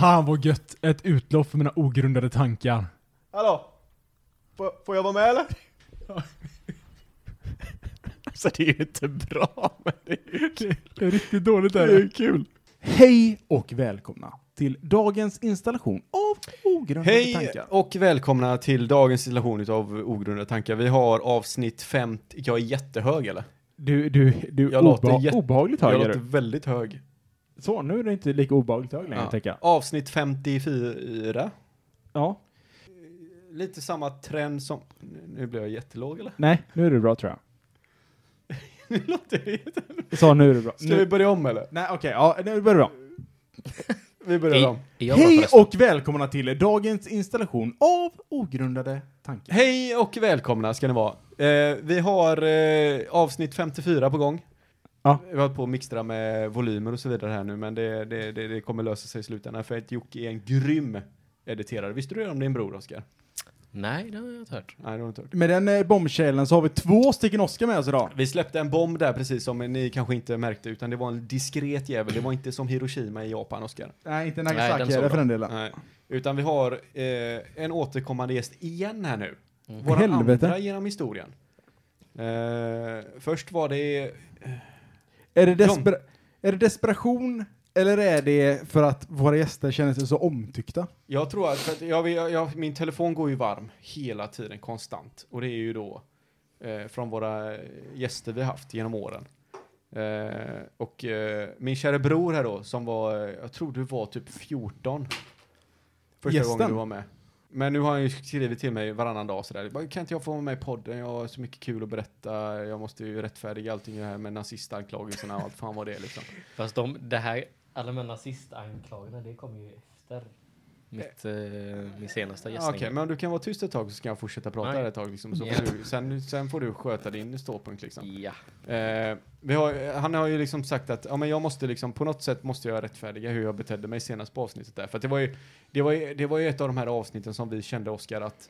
Fan vad gött! Ett utlopp för mina ogrundade tankar. Hallå? Får, får jag vara med eller? alltså det är ju inte bra, men det är ju kul. Det är riktigt dåligt Det är kul. Hej och välkomna till dagens installation av ogrundade Hej tankar. och välkomna till dagens installation av ogrundade tankar. Vi har avsnitt 50, jag är jättehög eller? Du, du, du Jag låter obeha- jätte- obehagligt hög jag är låter väldigt hög. Så, nu är det inte lika obehagligt hög längre, Ja. tänker jag. Avsnitt 54. Ja. Lite samma trend som... Nu blir jag jättelåg eller? Nej, nu är det bra tror jag. Nu låter det jätte... Så, nu är det bra. Ska vi Nu... börja om eller? Nej, okej, ja, nu börjar det bra. Vi börjar Hej. om. Jag Hej och välkomna till dagens installation av ogrundade tankar. Hej och välkomna ska ni vara. Eh, vi har eh, avsnitt 54 på gång. Ja. Vi har hållit på att mixtra med volymer och så vidare här nu, men det, det, det, det kommer lösa sig i slutändan för att Jocke är en grym editerare. Visste du det om din bror, Oskar? Nej, det har jag inte hört. Nej, det har du inte hört. Med den eh, bombkällen så har vi två stycken Oscar med oss idag. Vi släppte en bomb där precis som ni kanske inte märkte, utan det var en diskret jävel. Det var inte som Hiroshima i Japan, Oskar. Nej, inte Nej, Nagasaki den såg eller för den delen. Nej. Utan vi har eh, en återkommande gäst igen här nu. Mm. Våra Helvete. andra genom historien. Eh, först var det Är det, desper- är det desperation eller är det för att våra gäster känner sig så omtyckta? Jag tror att, för att jag, jag, jag, min telefon går ju varm hela tiden, konstant. Och det är ju då eh, från våra gäster vi haft genom åren. Eh, och eh, min kära bror här då, som var, jag tror du var typ 14. Första Gästen? gången du var med. Men nu har han ju skrivit till mig varannan dag sådär. Kan inte jag få vara med i podden? Jag har så mycket kul att berätta. Jag måste ju rättfärdiga allting det här med nazistanklagelserna och allt fan vad det är liksom. Fast de, det här, alla de här nazistanklagelserna, det kommer ju efter mitt, eh, min senaste gästning. Okej, men om du kan vara tyst ett tag så ska jag fortsätta prata Nej. ett tag liksom. Så Ja. får du, sen, sen får du sköta din ståpunkt liksom. Ja. Eh, vi har, han har ju liksom sagt att ja, men jag måste liksom, på något sätt måste jag rättfärdiga hur jag betedde mig senast på avsnittet där. För det var ju, det var ju, det var ju ett av de här avsnitten som vi kände Oscar att,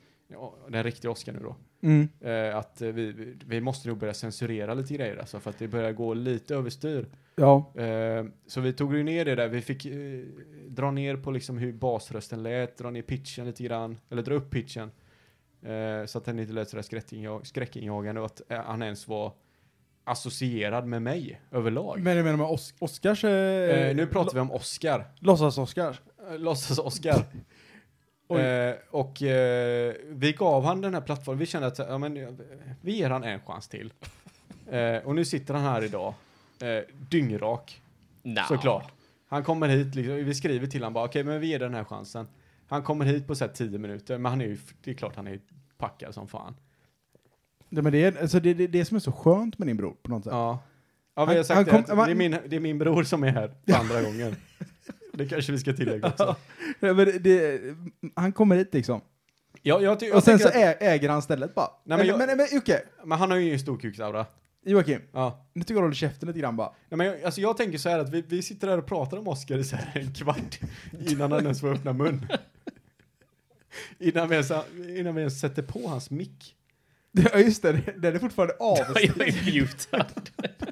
den riktiga Oscar nu då, Mm. eh, att vi, vi, måste nog börja censurera lite grejer alltså, för att det börjar gå lite överstyr. Ja. Eh, så vi tog ju ner det där, vi fick eh, dra ner på liksom hur basrösten lät, dra ner pitchen lite grann, eller dra upp pitchen. Eh, så att den inte lät sådär skräckinjag, skräckinjagande och att eh, han ens var associerad med mig överlag. Men du menar med Os- Oscars... Eh, nu pratar vi om Oscar. Låtsas-Oscars? Eh, Låtsas-Oscar. Eh, och eh, vi gav han den här plattformen, vi kände att ja, men, eh, vi ger han en chans till. Eh, och nu sitter han här idag, eh, dyngrak. Nja. Såklart. Han kommer hit, liksom, vi skriver till honom bara, okej men vi ger den här chansen. Han kommer hit på så här 10 minuter, men han är ju, det är klart han är packad som fan. Ja, men det är alltså, det, det, det som är så skönt med din bror på något sätt. Ja. Ja, vi har sagt han det, kom- det, är min, det är min bror som är här för andra gången. Det kanske vi ska tillägga också. Ja, men det, han kommer hit liksom. Ja, jag, jag och sen så att, äger han stället bara. men men, jag- men, men Jocke, men han har ju ingen storkuksaura. Joakim, Ja. nu tycker jag du håller käften lite grann bara. Ja, men jag, alltså jag tänker så här att vi, vi sitter här och pratar om Oscar i så här en kvart innan han ens får öppna mun. innan, vi ens, innan vi ens sätter på hans mick. Ja just det, det- den är fortfarande Jag avstängd. är mutad.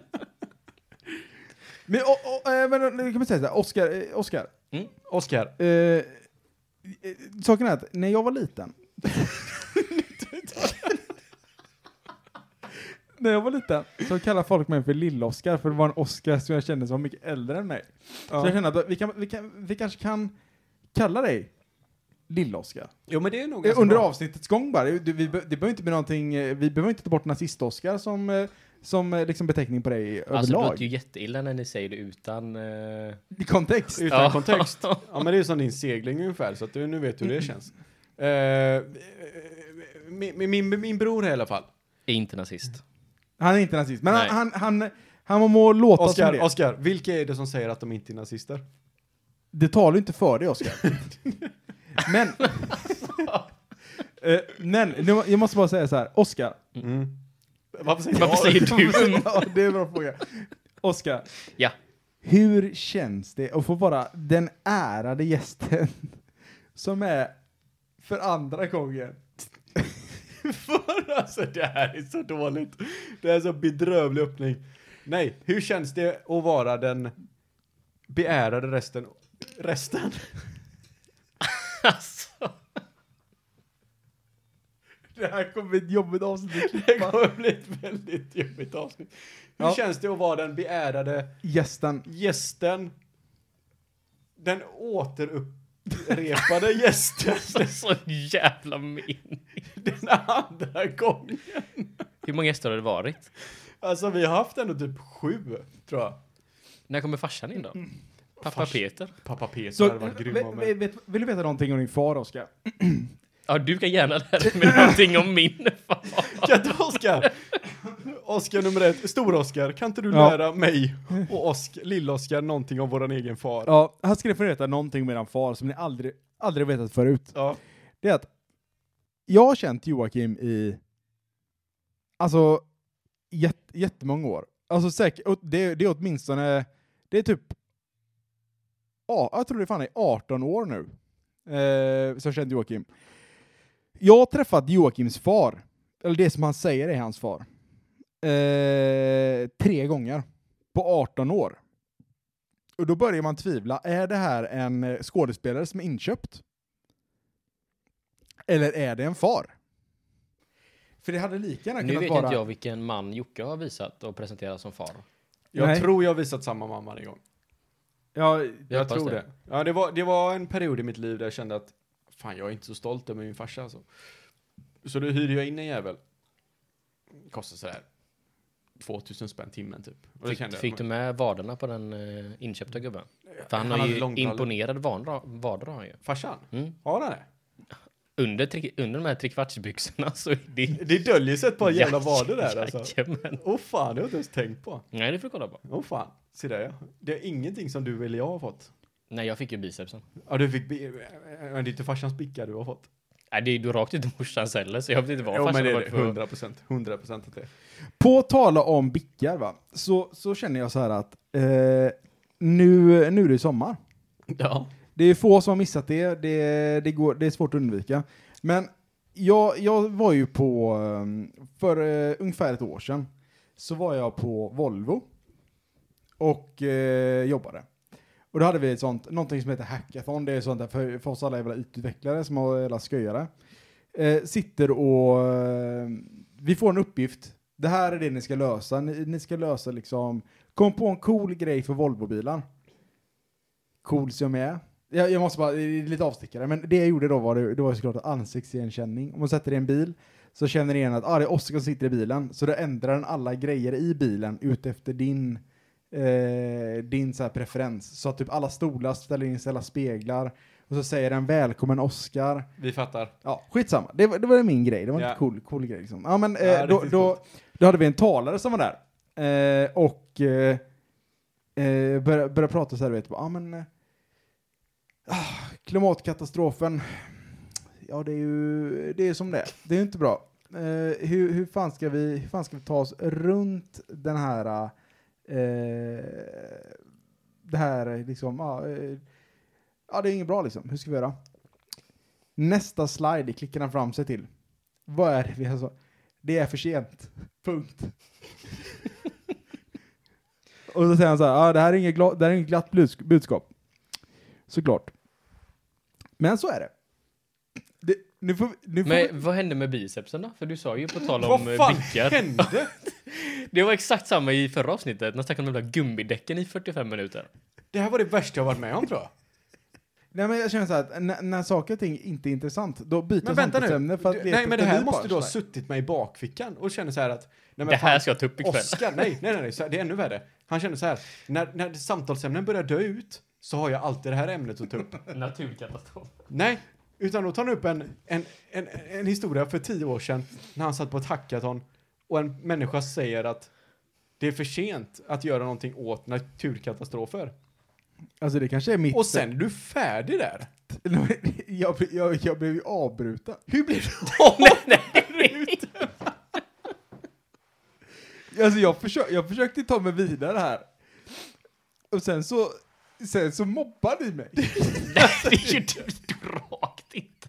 men, och, och, eh, men nu kan man säga så här, Oscar, eh, Oscar. Oscar, Eh, eh, saken är att när jag var liten. när jag var liten så kallade folk mig för Lill-Oscar för det var en Oscar som jag kände som var mycket äldre än mig. Så jag kände att vi, kan, vi, kan, vi kanske kan kalla dig Lill-Oscar. Jo men det är nog Eh, ganska Under bra. avsnittets gång bara. Det, vi, be- det behöver inte bli någonting, eh, vi behöver inte ta bort nazist-Oscar som, eh, som eh, liksom beteckning på dig Alltså det överlag. låter ju jätteilla när ni säger det utan... I kontext. Utan Ja. kontext. Ja men det är som din segling ungefär, så att du nu vet hur det känns. Eh, min, min, min bror i alla fall. Är inte nazist. Han är inte nazist, men han, Nej. han, han, han må låta som Oskar, det. Oskar, vilka är det som säger att de inte är nazister? Det talar ju inte för dig, Oskar. men... Eh, men, nu- jag måste bara säga så här, Oskar. Mm. Varför säger Varför säger du? ja, det är en bra fråga. Oskar. Ja. Hur känns det att få vara den ärade gästen som är för andra gången För alltså det här är så dåligt. Det här är så bedrövlig öppning. Nej, hur känns det att vara den beärade resten, resten Alltså, Det här kommer bli ett jobbigt avsnitt att Det klippa. kommer bli ett väldigt jobbigt avsnitt. Hur Ja. känns det att vara den beärade Gästen. gästen? Den återupprepade gästen så, så jävla min. den andra gången. Hur många gäster har det varit? Alltså vi har haft ändå typ sju, tror jag. När kommer farsan in då? Pappa Fars- Peter? Pappa Peter Så, hade varit grym vet, vara med. vet, vill du veta någonting om din far, Oskar? Ja, du kan gärna lära mig någonting om min far. Kan inte Oskar? Oskar nummer ett, Stor-Oskar, kan inte du Ja. lära mig och Oskar, Lill-Oskar någonting om våran egen far? Ja, här ska ni få veta någonting om eran far som ni aldrig, aldrig vetat förut. Ja. Det är att jag har känt Joakim i, alltså, jätt, jättemånga år. Alltså säkert, och det, det är åtminstone, det är typ, ja, jag tror det fan är 18 år nu, eh, som jag känt Joakim. Jag har träffat Joakims far, eller det som han säger är hans far, eh, tre gånger på 18 år. Och då börjar man tvivla, är det här en eh, skådespelare som är inköpt? Eller är det en far? För det hade lika gärna Nu kunnat vet vara... inte jag vilken man Jocke har visat och presenterat som far. Jag Nej. tror jag har visat samma mamma en gång. Ja, Jag, hoppas tror det. det. Ja, det var, det var en period i mitt liv där jag kände att fan, jag är inte så stolt över min farsa alltså. Så då hyrde jag in en jävel. Kostar sådär 2000 spänn timmen typ. Och Fick, jag, fick du med vaderna på den eh, inköpta gubben? För han, Han har ju imponerad vader, har han ju. Farsan? Mm. Har han det? Under, tri, under de här trekvartsbyxorna så det... Det döljer sig ett par jävla vader där alltså. Jajamän. Åh fan, det har jag inte ens tänkt på. Nej, det får du kolla på. Åh fan, se där ja. Det är ingenting som du eller jag har fått. Nej, jag fick ju bicepsen. Ja, du fick... Men det är inte farsans bicka du har fått. Nej, det är ju rakt inte morsans heller, så jag vet inte vad Jo, farsan men det har är varit det. för... 100 procent. 100 procent att det är. På tala om bickar va, så, så känner jag så här att eh, nu, nu är det sommar. Ja. Det är få som har missat det, det, det, går, det är svårt att undvika. Men jag, jag var ju på, eh, för eh, ungefär ett år sedan, så var jag på Volvo och eh, jobbade. Och då hade vi ett sånt, någonting som heter hackathon, det är sånt där för, för oss alla jävla utvecklare som har jävla sköjare. Eh, sitter och, eh, vi får en uppgift, det här är det ni ska lösa, ni, ni ska lösa liksom, kom på en cool grej för Volvo-bilar. Cool som jag är. Jag, jag måste bara, det är lite avstickare, men det jag gjorde då var det, det var såklart ansiktsigenkänning. Om man sätter i en bil så känner den igen att ah, det är Oskar som sitter i bilen, så då ändrar den alla grejer i bilen ut efter din, eh, din så preferens. Så att typ alla stolar ställer in sig, alla speglar, och så säger den välkommen Oskar. Vi fattar. Ja, skitsamma. Det var, det var min grej. Det var en Ja. lite cool, cool grej liksom. Ja, men eh, Ja, då, då, då hade vi en talare som var där. Eh, och eh, eh, började, började prata så här, vet, bara, ah, men eh, ah, klimatkatastrofen. Ja, det är ju det är som det är. Det är ju inte bra. Eh, hur, hur, fan ska vi, hur fan ska vi ta oss runt den här eh, det här liksom, ja, eh, ja det är inget bra liksom. Hur ska vi göra? Nästa slide klickar han fram sig till. Vad är det vi har så? Det är för sent. Punkt. Och så säger han så här, ah, det här är inget, gla- det här är inget glatt buds- budskap. Såklart. Men så är det. det nu får, vi- nu får vi, Men vad hände med bicepsen då? För du sa ju på tal om Vad eh, fan bickar. hände? Det var exakt samma i förra avsnittet, när jag snackade om de där gummidäcken i 45 minuter. Det här var det värsta jag varit med om tror jag. nej men jag känner så här, att när, när saker och ting inte är intressant, då byter Men vänta nu. samtalsämne för att nej men det här måste du ha suttit med i bakfickan och känner så här att... Nej, men Det här fan, ska jag ta upp ikväll. Oscar, nej, nej, nej, nej, så här, det är ännu värre. Han känner så här, när, när samtalsämnen börjar dö ut så har jag alltid det här ämnet att ta upp. Naturkatastrof. Nej, utan då tar han upp en, en, en, en historia för tio år sedan när han satt på ett hackathon och en människa säger att det är för sent att göra någonting åt naturkatastrofer. Alltså det kanske är mitt Och sen är du färdig där. jag, jag, jag blev ju avbruten. Hur blir du nej. Alltså jag, försök, jag försökte ta mig vidare här. Och sen så, sen så mobbade ni mig. det är ju rakt inte.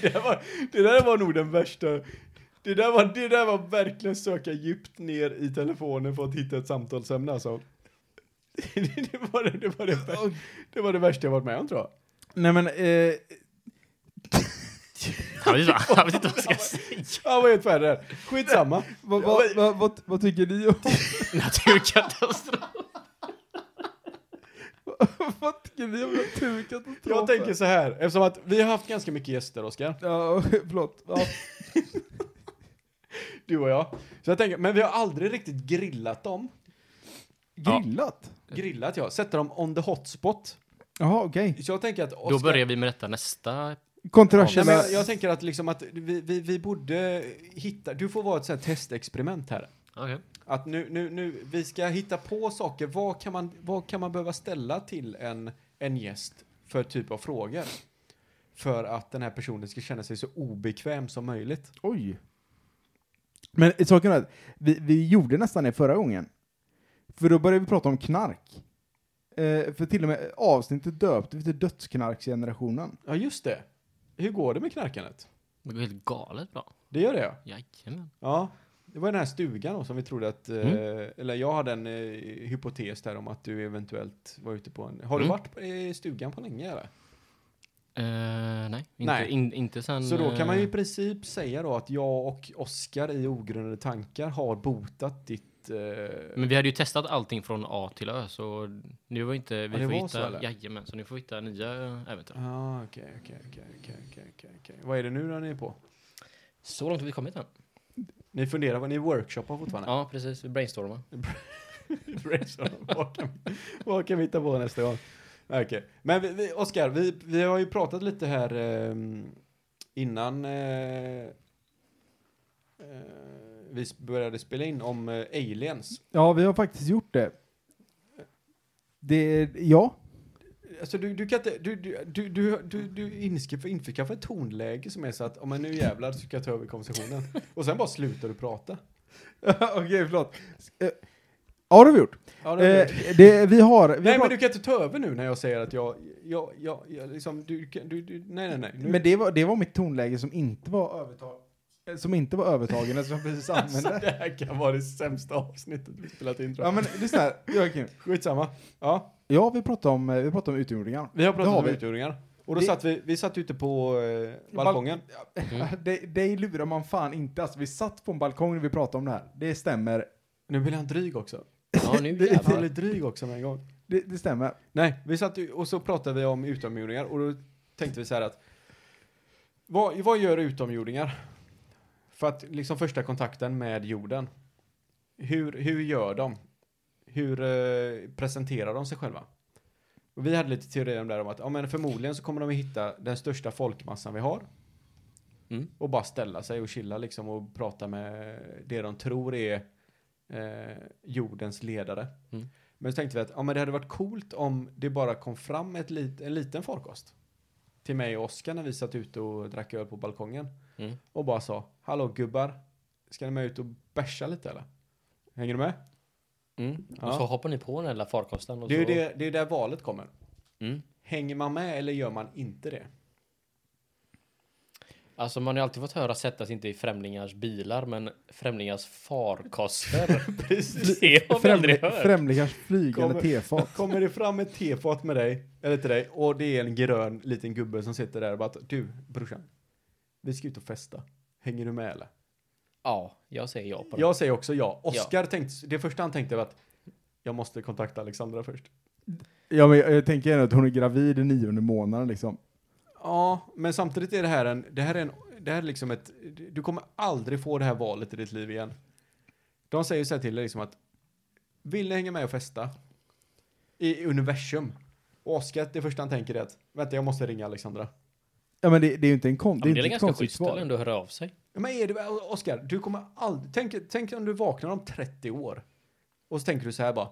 Det var, det där var nog den värsta. Det där, var, det där var verkligen söka djupt ner i telefonen för att hitta ett samtalsämne alltså. Det, det, var, det, det, var det, det var det värsta jag varit med om tror jag. Nej men, eh, Han vet, inte- han vet inte vad jag ska säga. Han var helt färdig där. Skitsamma. Vad, vad, vad, vad, vad tycker ni om Naturkatastrof. vad tycker ni om naturkatastrofer? Jag tänker så här, eftersom att vi har haft ganska mycket gäster, Oskar. Ja, förlåt. Ja. Du och jag. Så jag tänker, men vi har aldrig riktigt grillat dem. Grillat? Grillat ja, sätta dem on the hotspot. Jaha, okej. Så jag tänker att Oscar, Då börjar vi med detta nästa. Nej, Kontroversiella... men jag, jag tänker att liksom att vi, vi, vi borde hitta, du får vara ett sånt här testexperiment här. Okej. Att nu, nu, nu, vi ska hitta på saker, vad kan man, vad kan man behöva ställa till en, en gäst för typ av frågor? För att den här personen ska känna sig så obekväm som möjligt. Oj. Men saken är att vi, vi gjorde nästan det förra gången. För då började vi prata om knark. Eh, för till och med avsnittet döpte vi till dödsknarksgenerationen. Ja, just det. Hur går det med knarkandet? Det går helt galet bra. Det gör det ja. Jajamän. Ja, det var den här stugan då som vi trodde att, eh, Mm. eller jag hade en eh, hypotes där om att du eventuellt var ute på en, har du Mm. varit i stugan på länge eller? Eh, nej, inte, Nej. In, inte sen... Så då kan man ju i eh, princip säga då att jag och Oskar i ogrundade tankar har botat ditt, eh, Men vi hade ju testat allting från A till Ö, så nu var inte... Vi det får hitta... så, jajamän, så nu får vi hitta nya äventyr. Ja, okej, okej, okej, okej. Vad är det nu då ni är på? Så långt har vi kommit än. Ni funderar, vad ni workshoppar fortfarande? Ja, precis. Vi brainstormar. Brainstorm. vad, kan, vad kan vi hitta på nästa gång? Okej, men vi, vi, Oskar, vi, vi har ju pratat lite här ehm, innan eh, eh, vi började spela in om eh, aliens. Ja, vi har faktiskt gjort det. Det, ja. Alltså du, du kan inte, du, du, du, du, du, du införskaffar ett tonläge som är så att om man nu jävlar så ska jag ta över konversationen. Och sen bara slutar du prata. Okej, förlåt. Ja, det har vi gjort. Ja, det Eh, det. vi har... Vi Nej har men du kan inte ta över nu när jag säger att jag, jag, jag, jag liksom, du, du, du nej nej nej. Nu, Men det var, det var mitt tonläge som inte var övertag, eh, som inte var övertagen jag precis alltså, använde det det. här kan vara det sämsta avsnittet vi spelat in tror Ja jag. men lyssna här, Joakim. Skitsamma. Ja, Ja, vi pratade om, eh, vi pratade om utomjordingar. vi har pratat har om vi. utomjordingar. Och då Det- satt vi, vi satt ute på eh, balkongen. Mm. Det, det lurar man fan inte. Alltså, vi satt på en balkong när vi pratade om det här. Det stämmer. Nu blir han dryg också. Ja, nu Jag jävlar. blir dryg också med en gång. Det, det stämmer. Nej, vi satt ju- och så pratade vi om utomjordingar och då tänkte vi så här att vad, vad gör utomjordingar? För att liksom första kontakten med jorden. Hur, hur gör de? Hur eh, presenterar de sig själva? Och vi hade lite teorier om det här om att ja, men förmodligen så kommer de att hitta den största folkmassan vi har Mm. och bara ställa sig och chilla liksom och prata med det de tror är eh, jordens ledare. Mm. Men så tänkte vi att ja, men det hade varit coolt om det bara kom fram ett lit, en liten farkost till mig och Oskar när vi satt ute och drack öl på balkongen Mm. och bara sa hallå gubbar, ska ni med ut och bärsa lite eller? Hänger du med? Mm. Ja. Och så hoppar ni på den där farkosten. Och Det är så... det, det är där valet kommer. Mm. Hänger man med eller gör man inte det? Alltså man har ju alltid fått höra sätta sig inte i främlingars bilar, men främlingars farkoster. Precis. det har vi aldrig Främli- hört. Främlingars flygande Kommer- tefat. Kommer det fram ett tefat med dig, eller till dig, och det är en grön liten gubbe som sitter där och bara du brorsan, vi ska ut och festa. Hänger du med eller? Ja, jag säger ja på det. Jag säger också ja. Oskar tänkte, det första han tänkte var att jag måste kontakta Alexandra först. Ja, men jag, jag tänker ändå att hon är gravid i nionde månaden liksom. Ja, men samtidigt är det här en, det här är en, det här är liksom ett, du kommer aldrig få det här valet i ditt liv igen. De säger så här till dig liksom att, vill ni hänga med och festa? I universum. Och Oskar, det första han tänker är att, vänta jag måste ringa Alexandra. Ja, men det, det är ju inte en kon, Ja, det är det är inte ett ganska konstigt schysst eller svar. ändå att höra av sig. Ja, Men är det, Oskar, du kommer aldrig, tänk, tänk om du vaknar om 30 år. Och så tänker du så här bara,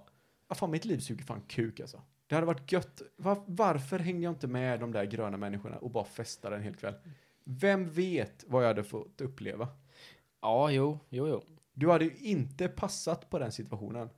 ja fan mitt liv suger fan kuk alltså. Det hade varit gött, Var, varför hängde jag inte med de där gröna människorna och bara festade en hel kväll? Vem vet vad jag hade fått uppleva? Ja, jo, jo, jo. Du hade ju inte passat på den situationen.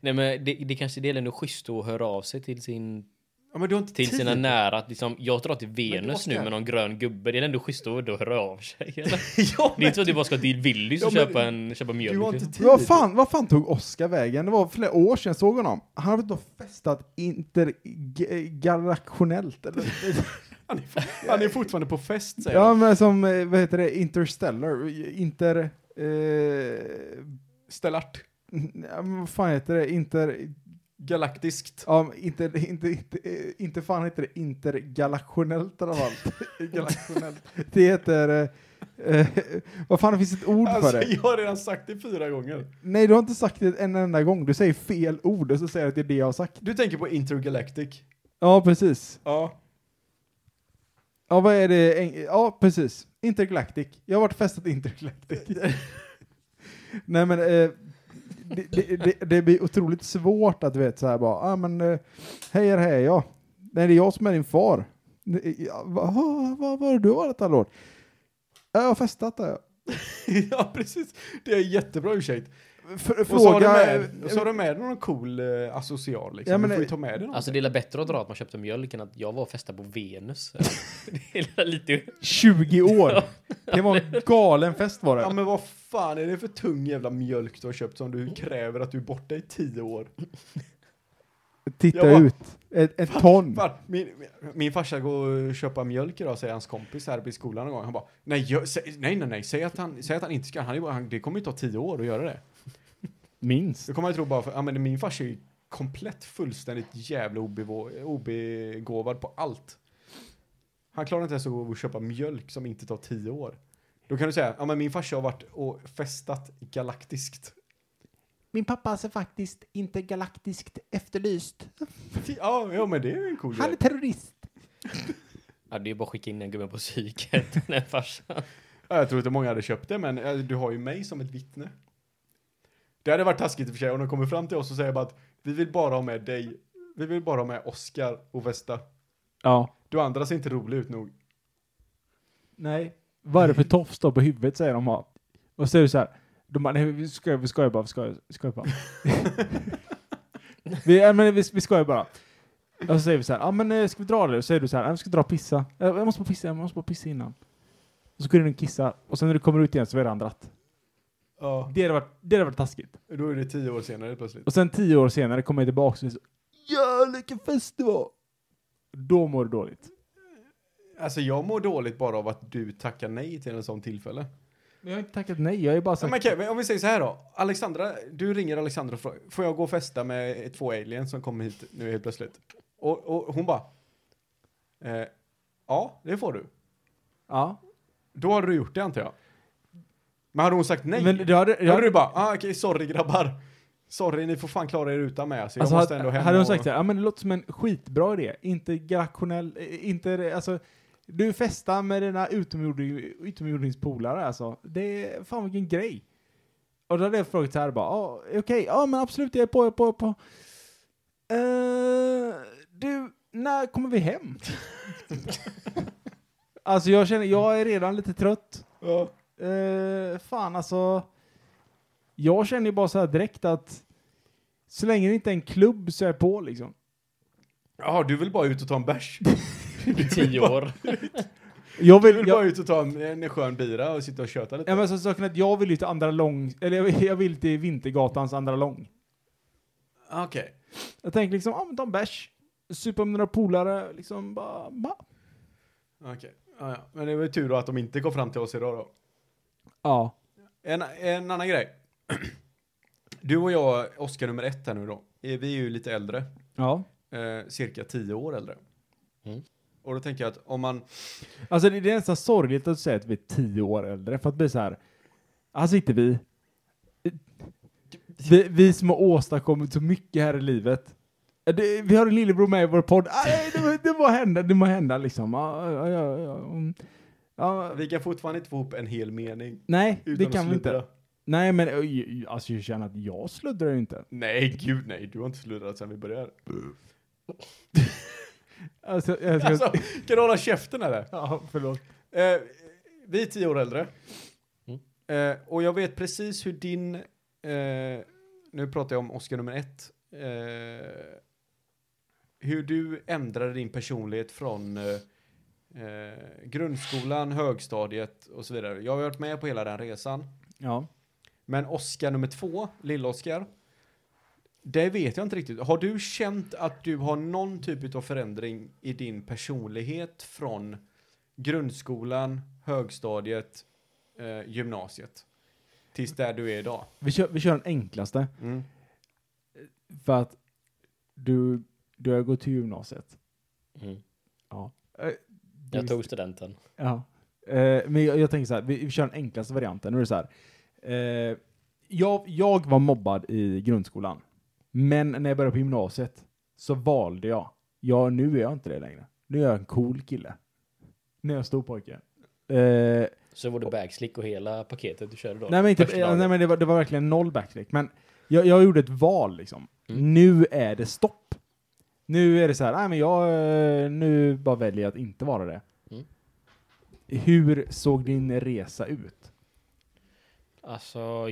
Nej men det, det kanske det är ändå schysst att höra av sig till sin Ja, men du har inte till tid. sina nära. Att liksom, jag drar till Venus nu med någon grön gubbe. Det är ändå schysst att då höra av sig. Eller? ja, Det är inte så att du bara ska till Willys och Ja, köpa, en, köpa mjölk. du har inte tid. Vad fan, vad fan tog Oscar vägen? Det var flera år sedan jag såg honom. Han hade då festat intergalaktionellt. Eller? Han är, han är fortfarande på fest, säger ja, men som, eh, vad heter det, Interstellar, Inter... Eh, Stellart. ja, vad fan heter det? Inter... Galaktiskt. Ja, inte, inte, inte, eh, inte fan heter det intergalaktionellt alla fall. Galaktionellt. Det heter... Eh, eh, vad fan, det finns ett ord Alltså, för det. jag har redan sagt det fyra gånger. Nej, du har inte sagt det en enda gång. Du säger fel ord och så säger du att det är det jag har sagt. Du tänker på Intergalactic. Ja, precis. Ja. Ja, vad är det? Ja, precis. Intergalactic. Jag har varit festat Intergalactic. Nej, men eh, det, det, det, det blir otroligt svårt att du vet så här bara, ah, men eh, hej här är jag. Nej, det är jag som är din far. Ja, Vad vad- vad var du varit alla år? Jag har festat där. ja, precis. Det är jättebra ursäkt. F- Och så har du Fråga... med, och så har du med någon cool eh, asocial liksom. Ja, men du får ju ta med dig någonting. Alltså det är bättre att dra att man köpte mjölk än att jag var och festade på Venus. det är lite... 20 år. Det var en galen fest var det. Ja men vad fan är det för tung jävla mjölk du har köpt som du kräver att du är borta i tio år? Titta Jag bara- ut. Ett, ett ton. Fan, min, min farsa går och köpa mjölk idag säger hans kompis här i skolan någon gång. Han bara, nej, säg, nej, nej, nej, säg att han, säg att han inte ska, han, han, det kommer ju ta tio år att göra det. Minst. Då kommer jag tro bara, för, ja men min farsa är ju komplett fullständigt jävla obevå, obegåvad på allt. Han klarar inte ens att gå och köpa mjölk som inte tar tio år. Då kan du säga, ja men min farsa har varit och festat galaktiskt. Min pappa är faktiskt intergalaktiskt efterlyst. Ja, ja men det är ju en cool Han grej. är terrorist. Ja, det är bara att skicka in den gubben på psyket. Den farsan. Ja, jag tror inte många hade köpt det, men eh, du har ju mig som ett vittne. Det hade varit taskigt i och för sig om de kommer fram till oss och säger bara att vi vill bara ha med dig, vi vill bara ha med Oscar och Vesta. Ja. Du andra ser inte rolig ut nog. Nej. Vad är det för tofs då på huvudet säger de har. Och så är det så här. De bara, nej vi skojar, vi skojar bara, vi skojar, vi skojar bara. vi, ja, men vi, vi skojar bara. Och så säger vi så här, ja men eh, ska vi dra det? Och så säger du så här, ja, vi ska dra och pissa. Jag jag måste bara pissa, jag måste bara pissa innan. Och så går du in och kissa, och sen när du kommer ut igen så är det dratt. Ja, Det hade varit, det hade varit taskigt. då är det tio år senare plötsligt. Och sen tio år senare kommer jag tillbaka och säger så, ja vilken fest det var. Då mår du dåligt. Alltså jag mår dåligt bara av att du tackar nej till en sån tillfälle. Men jag har inte tackat nej, jag är bara Ja, sagt... men okej, men om vi säger så här då. Alexandra, du ringer Alexandra och frågar, får jag gå och festa med två aliens som kommer hit nu helt plötsligt? Och, och hon bara, eh, ja, det får du. Ja. Då hade du gjort det antar jag. Men hade hon sagt nej? Men det hade, jag hade du bara, ah, okej, sorry grabbar. Sorry, ni får fan klara er utan mig. Alltså, jag Alltså, måste hade, ändå hem hade hon och- sagt så här, ja men det låter som en skitbra idé, inte galaktionell, eh, inte, alltså, du festar med dina utomjording, utomjordingspolare alltså, det är fan vilken grej. Och då hade jag frågat så här bara, ja okej, ja men absolut jag är på, jag är på, jag är på. Eh, du, när kommer vi hem? alltså jag känner, jag är redan lite trött. Ja. Eh, fan alltså. Jag känner ju bara så här direkt att så länge det inte är en klubb så är jag på liksom. Jaha, du vill bara ut och ta en bärs? I tio år. Jag Du vill, vill jag, bara ut och ta en, en skön bira och sitta och köta lite? ja, men så saken att jag vill ju till andra lång, eller jag vill, jag vill till Vintergatans andra lång. Okej. Jag tänker liksom, ja men ta en bärs, supa med några polare, liksom bara, bara. Okej. Ja, ja. Men det var ju tur då att de inte kom fram till oss idag då. Ja. En, en annan grej. Du och jag, Oskar nummer ett här nu då. eh, Vi är ju lite äldre. Ja. Eh, cirka tio år äldre. Mm. Och då tänker jag att om man... Alltså det, det är nästan sorgligt att säga att vi är tio år äldre, för att bli så här. Alltså inte vi. Vi, vi som har åstadkommit så mycket här i livet. Det, vi har en lillebror med i vår podd. Aj, det, må- det må hända, det må hända liksom. Ja, ja, ja, ja, Vi kan fortfarande inte få ihop en hel mening. nej, Utan det att kan vi inte. Nej, men alltså jag känner att jag sluddrar ju inte. Nej, gud nej. Du har inte sluddrat sedan vi började. Alltså, jag ska, Alltså, kan du hålla käften eller? ja, förlåt. Eh, vi är tio år äldre. Mm. Eh, och jag vet precis hur din, eh, nu pratar jag om Oscar nummer ett, eh, hur du ändrade din personlighet från eh, eh, grundskolan, högstadiet och så vidare. Jag har varit med på hela den resan. Ja. Men Oscar nummer två, Lill-Oscar, det vet jag inte riktigt. Har du känt att du har någon typ av förändring i din personlighet från grundskolan, högstadiet, eh, gymnasiet? Tills där du är idag? Vi, kör, vi kör den enklaste. Mm. För att du, du har gått till gymnasiet. Mm. Ja. Jag tog studenten. Ja. Eh, men jag, jag tänker så här, vi, vi kör den enklaste varianten. Nu är det så här. Eh, jag, jag var mobbad i grundskolan. Men när jag började på gymnasiet så valde jag. Ja, nu är jag inte det längre. Nu är jag en cool kille. Nu är jag stor pojke. Eh, Så var det backslick och hela paketet du körde då? nej men, inte, nej, men det, var, det var verkligen noll backflick. Men jag, jag gjorde ett val liksom. Mm. Nu är det stopp. Nu är det så här, nej men jag, eh, nu bara väljer jag att inte vara det. Mm. Hur såg din resa ut? Alltså,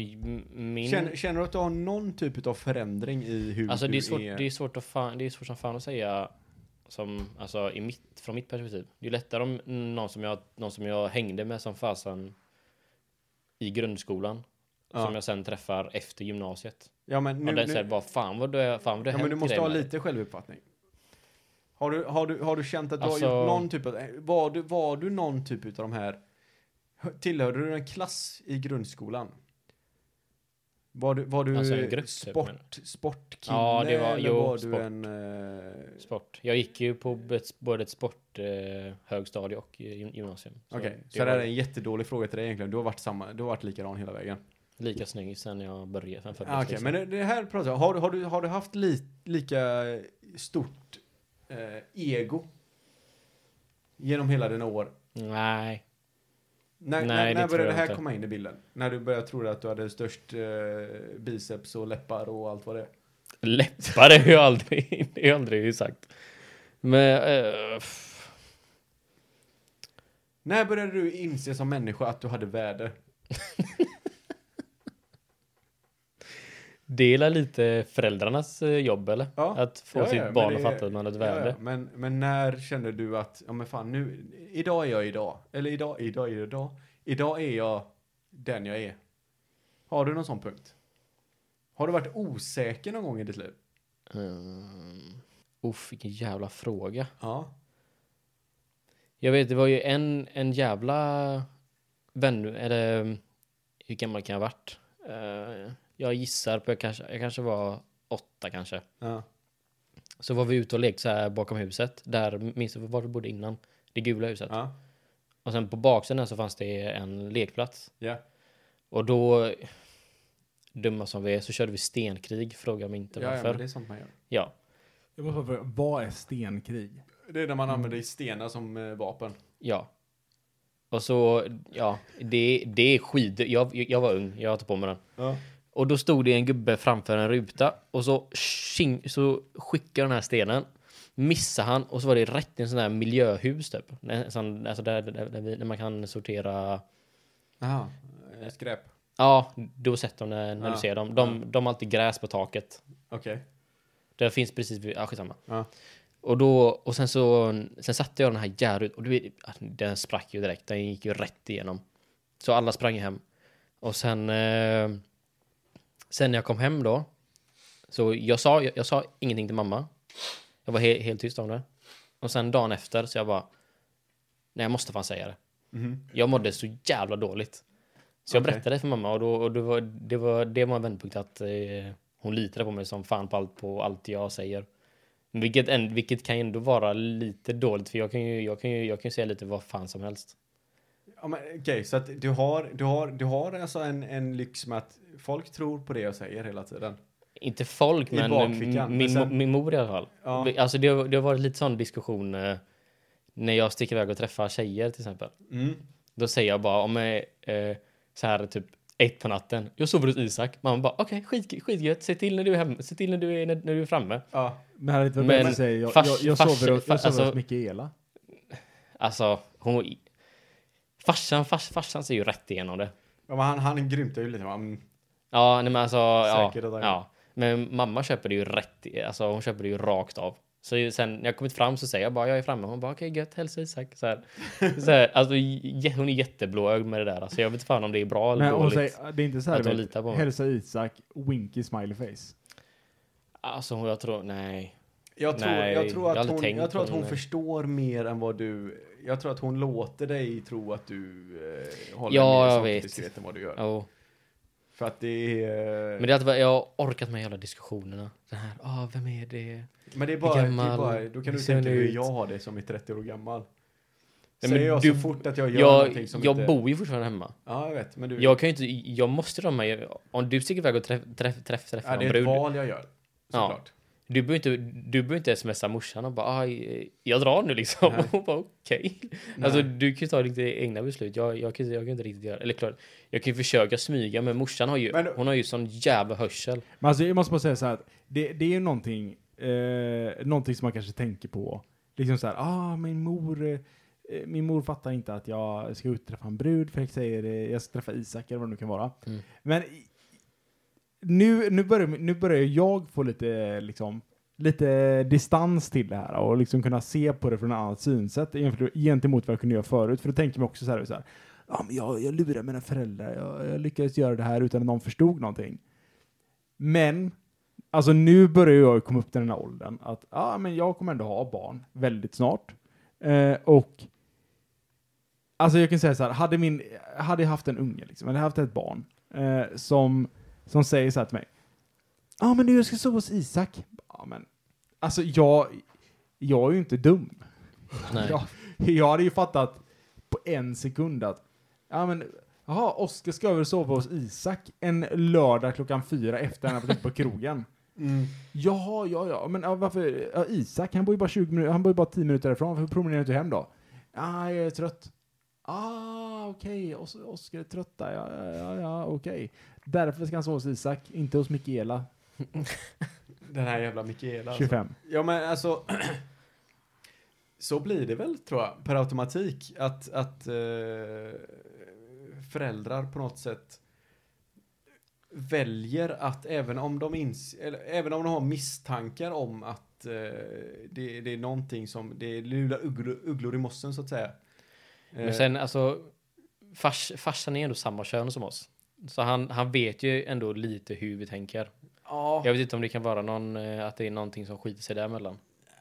min... Känner, känner du att du har någon typ av förändring i hur Alltså du det är, svårt, det är svårt att fan, det är svårt som fan att säga som, alltså i mitt, från mitt perspektiv. Det är lättare om någon som jag, någon som jag hängde med som fasen i grundskolan. Ja. Som jag sen träffar efter gymnasiet. Ja men nu, och den nu, säger bara fan vad det, fan vad ja, men du måste ha lite självuppfattning. Har du, har du, har du känt att du Alltså- har gjort någon typ av, var du, var du någon typ av de här, tillhörde du en klass i grundskolan? Var du, var du Alltså en grupp, typ, sport, sportkille Ja, det var- eller jo, var du sport. en... eh, Sport. Jag gick ju på ett, både ett sport, eh, högstadie och eh, gym- gymnasium. Okej, så, det det här är en jättedålig fråga till dig egentligen. Du har varit, samma, du har varit likadan hela vägen. lika snygg sen jag började. Sen föddes, Ah, Okej, liksom. men det, här pratar jag har, du- har, du, har du haft li, lika stort eh, ego genom hela dina år? Nej. När, Nej, när, när började det här inte. komma in i bilden? När du började tro att du hade störst eh, biceps och läppar och allt vad det är? Läppar är ju aldrig, det är aldrig sagt. Men, eh, När började du inse som människa att du hade värde? det är lite föräldrarnas eh, jobb eller? Ja. Att få Ja, ja, sitt men barn att fatta att man har ett värde. Ja, ja. Men, men när kände du att, ja men fan nu, idag är jag idag. Eller idag, idag idag. Idag är jag den jag är. Har du någon sån punkt? Har du varit osäker någon gång i ditt liv? Mm. Uff, vilken jävla fråga. Ja. Jag vet, det var ju en, en jävla vän, eller hur gammal kan jag ha varit? Eh, jag gissar på, jag kanske, jag kanske var åtta kanske. Ja. Så var vi ute och lekte så här bakom huset, där, minns du var vi bodde innan? Det gula huset. Ja. Och sen på baksidan så fanns det en lekplats. Ja. Och då, dumma som vi är, så körde vi stenkrig, fråga mig inte Ja, ja, varför. men det är sånt man gör. Ja, Jag måste fråga, vad är stenkrig? Det är när man använder stenar som eh, vapen. ja. Och så, ja, det, det är skid. Jag, jag var ung, jag tog på mig den. Ja. Och då stod det en gubbe framför en ruta och så, tjing, så skickade den här stenen. Missade han och så var det rätt i en sån här miljöhus typ. Sån, alltså där, där, där, vi, där man kan sortera. Jaha. Eh, Skräp. Ja, då sätter de när, när Ja, du ser dem. De, ja. de har alltid gräs på taket. Okej. Det finns precis vid, ja skitsamma. Ja. Och då, och sen så, sen satte jag den här jävligt, och du den sprack ju direkt, den gick ju rätt igenom. Så alla sprang hem. Och sen, eh, sen när jag kom hem då, så jag sa, jag, jag sa ingenting till mamma. Jag var he, helt tyst om det. Och sen dagen efter så jag bara, nej jag måste fan säga det. Mhm. Jag mådde så jävla dåligt. Så jag Okej. berättade för mamma och, då, och det, var, det, var, det var en vändpunkt att eh, hon litade på mig som fan på allt, på allt jag säger. Vilket, en, vilket kan ju ändå vara lite dåligt för jag kan ju, jag kan ju, jag kan ju säga lite vad fan som helst. Ja, men Okej, så att du har, du har, du har alltså en, en lyx med att folk tror på det jag säger hela tiden. Inte folk I men bakfickan, min, men sen- min mor i alla fall. Ja. Alltså det, har- det har varit lite sån diskussion eh, när jag sticker iväg och träffar tjejer till exempel. Mm. Då säger jag bara om jag eh, så här typ ett på natten. Jag sover hos Isak. Mamma bara okej skit, skitgött. Se till när du är hemma. Se till när du är, när, när du är framme. Ja. Men hade inte varit Men bättre att säga, jag, fars- jag, jag fars- sover, hos- jag sover hos alltså- Mikaela. Alltså hon... Farsan, fars, farsan ser ju rätt igenom det. ja men han, han grymtar ju lite. va? Mm. Ja, nej men alltså... Ja, Säker och där. ja. Men mamma köper det ju rätt i, Alltså hon köper det ju rakt av. Så sen när jag kommit fram så säger jag bara jag är framme. Hon bara okej gött, hälsa Isak. Så här. Så här, alltså, hon är jätteblåögd med det där. Alltså, jag vet inte fan om det är bra eller Men dåligt. säger, det är inte så här, Att hon litar på mig. hälsa Isak, winky smiley face. Alltså jag tror, nej. Jag tror, Nej, jag tror, jag att, aldrig hon, jag tror att hon förstår mer än vad du... Jag tror att hon låter dig tro att du eh, håller Ja, mer jag vet. diskret än vad du gör. Oh. För att det är... Men det är att jag har orkat med hela diskussionerna. Det här, ah, vem är det? Men det är bara, det är bara då kan du tänka hon hur jag har det som är 30 år gammal. men Säger jag du- så fort att jag gör Jag, någonting som jag inte... bor ju fortfarande hemma. Ja, jag vet. Men du... Jag kan ju inte, jag måste med, om du sticker iväg och träff, träff, träff, träffar ja, någon det är ett brud. val jag gör. Ja. Du behöver inte, du behöver inte smsa morsan och bara, ah, jag drar nu liksom. Nej. Hon bara, okej. Nej. Alltså du kan ju ta ditt egna beslut. Jag, jag, kan, jag kan inte riktigt göra, eller klart, jag kan ju försöka smyga, men morsan har ju, Men- hon har ju sån jävla hörsel. Men alltså, jag måste bara säga så här att det, det är ju någonting, eh, någonting som man kanske tänker på. Liksom så här, ah, min mor, eh, min mor fattar inte att jag ska ut träffa en brud, för jag säger eh, jag ska träffa Isak eller vad det nu kan vara. Mm. Men nu, nu, börjar, nu börjar jag få lite, liksom, lite distans till det här och liksom kunna se på det från ett annat synsätt gentemot vad jag kunde göra förut. För då tänker man också så här, så här ja, men jag, jag lurade mina föräldrar, jag, jag lyckades göra det här utan att någon förstod någonting. Men, alltså nu börjar jag komma upp till den här åldern att ah, men jag kommer ändå ha barn väldigt snart. Eh, och alltså jag kan säga så här, hade, min, hade jag haft en unge, liksom, hade jag haft ett barn eh, som, som säger så här till mig. Ja, men du, jag ska sova hos Isak. Ja, men alltså jag, jag är ju inte dum. Nej. Jag, jag hade ju fattat på en sekund att, ja men, jaha, Oskar ska över och sova hos Isak en lördag klockan fyra efter han har varit på krogen. Mm. Jaha, ja, ja, men ja, varför, ja, Isak, han bor ju bara 20 minuter, han bor ju bara 10 minuter därifrån, varför promenerar du inte hem då? Ja, jag är trött. Ah, okej, Os Oskar är trött där, ja, ja, ja, okej. Därför ska han sova hos Isak, inte hos Mikaela, Den här jävla Mikaela. Alltså. 25. Ja, men alltså... så blir det väl, tror jag, per automatik. Att, att eh, föräldrar på något sätt väljer att även om de, ins eller, även om de har misstankar om att eh, det, det är någonting som, det är lula ugglor, ugglor i mossen så att säga. Men Eh, sen alltså, fars, farsan är ändå samma kön som oss. Så han, han vet ju ändå lite hur vi tänker. ja, Jag vet inte om det kan vara någon, eh, att det är någonting som skiter sig däremellan.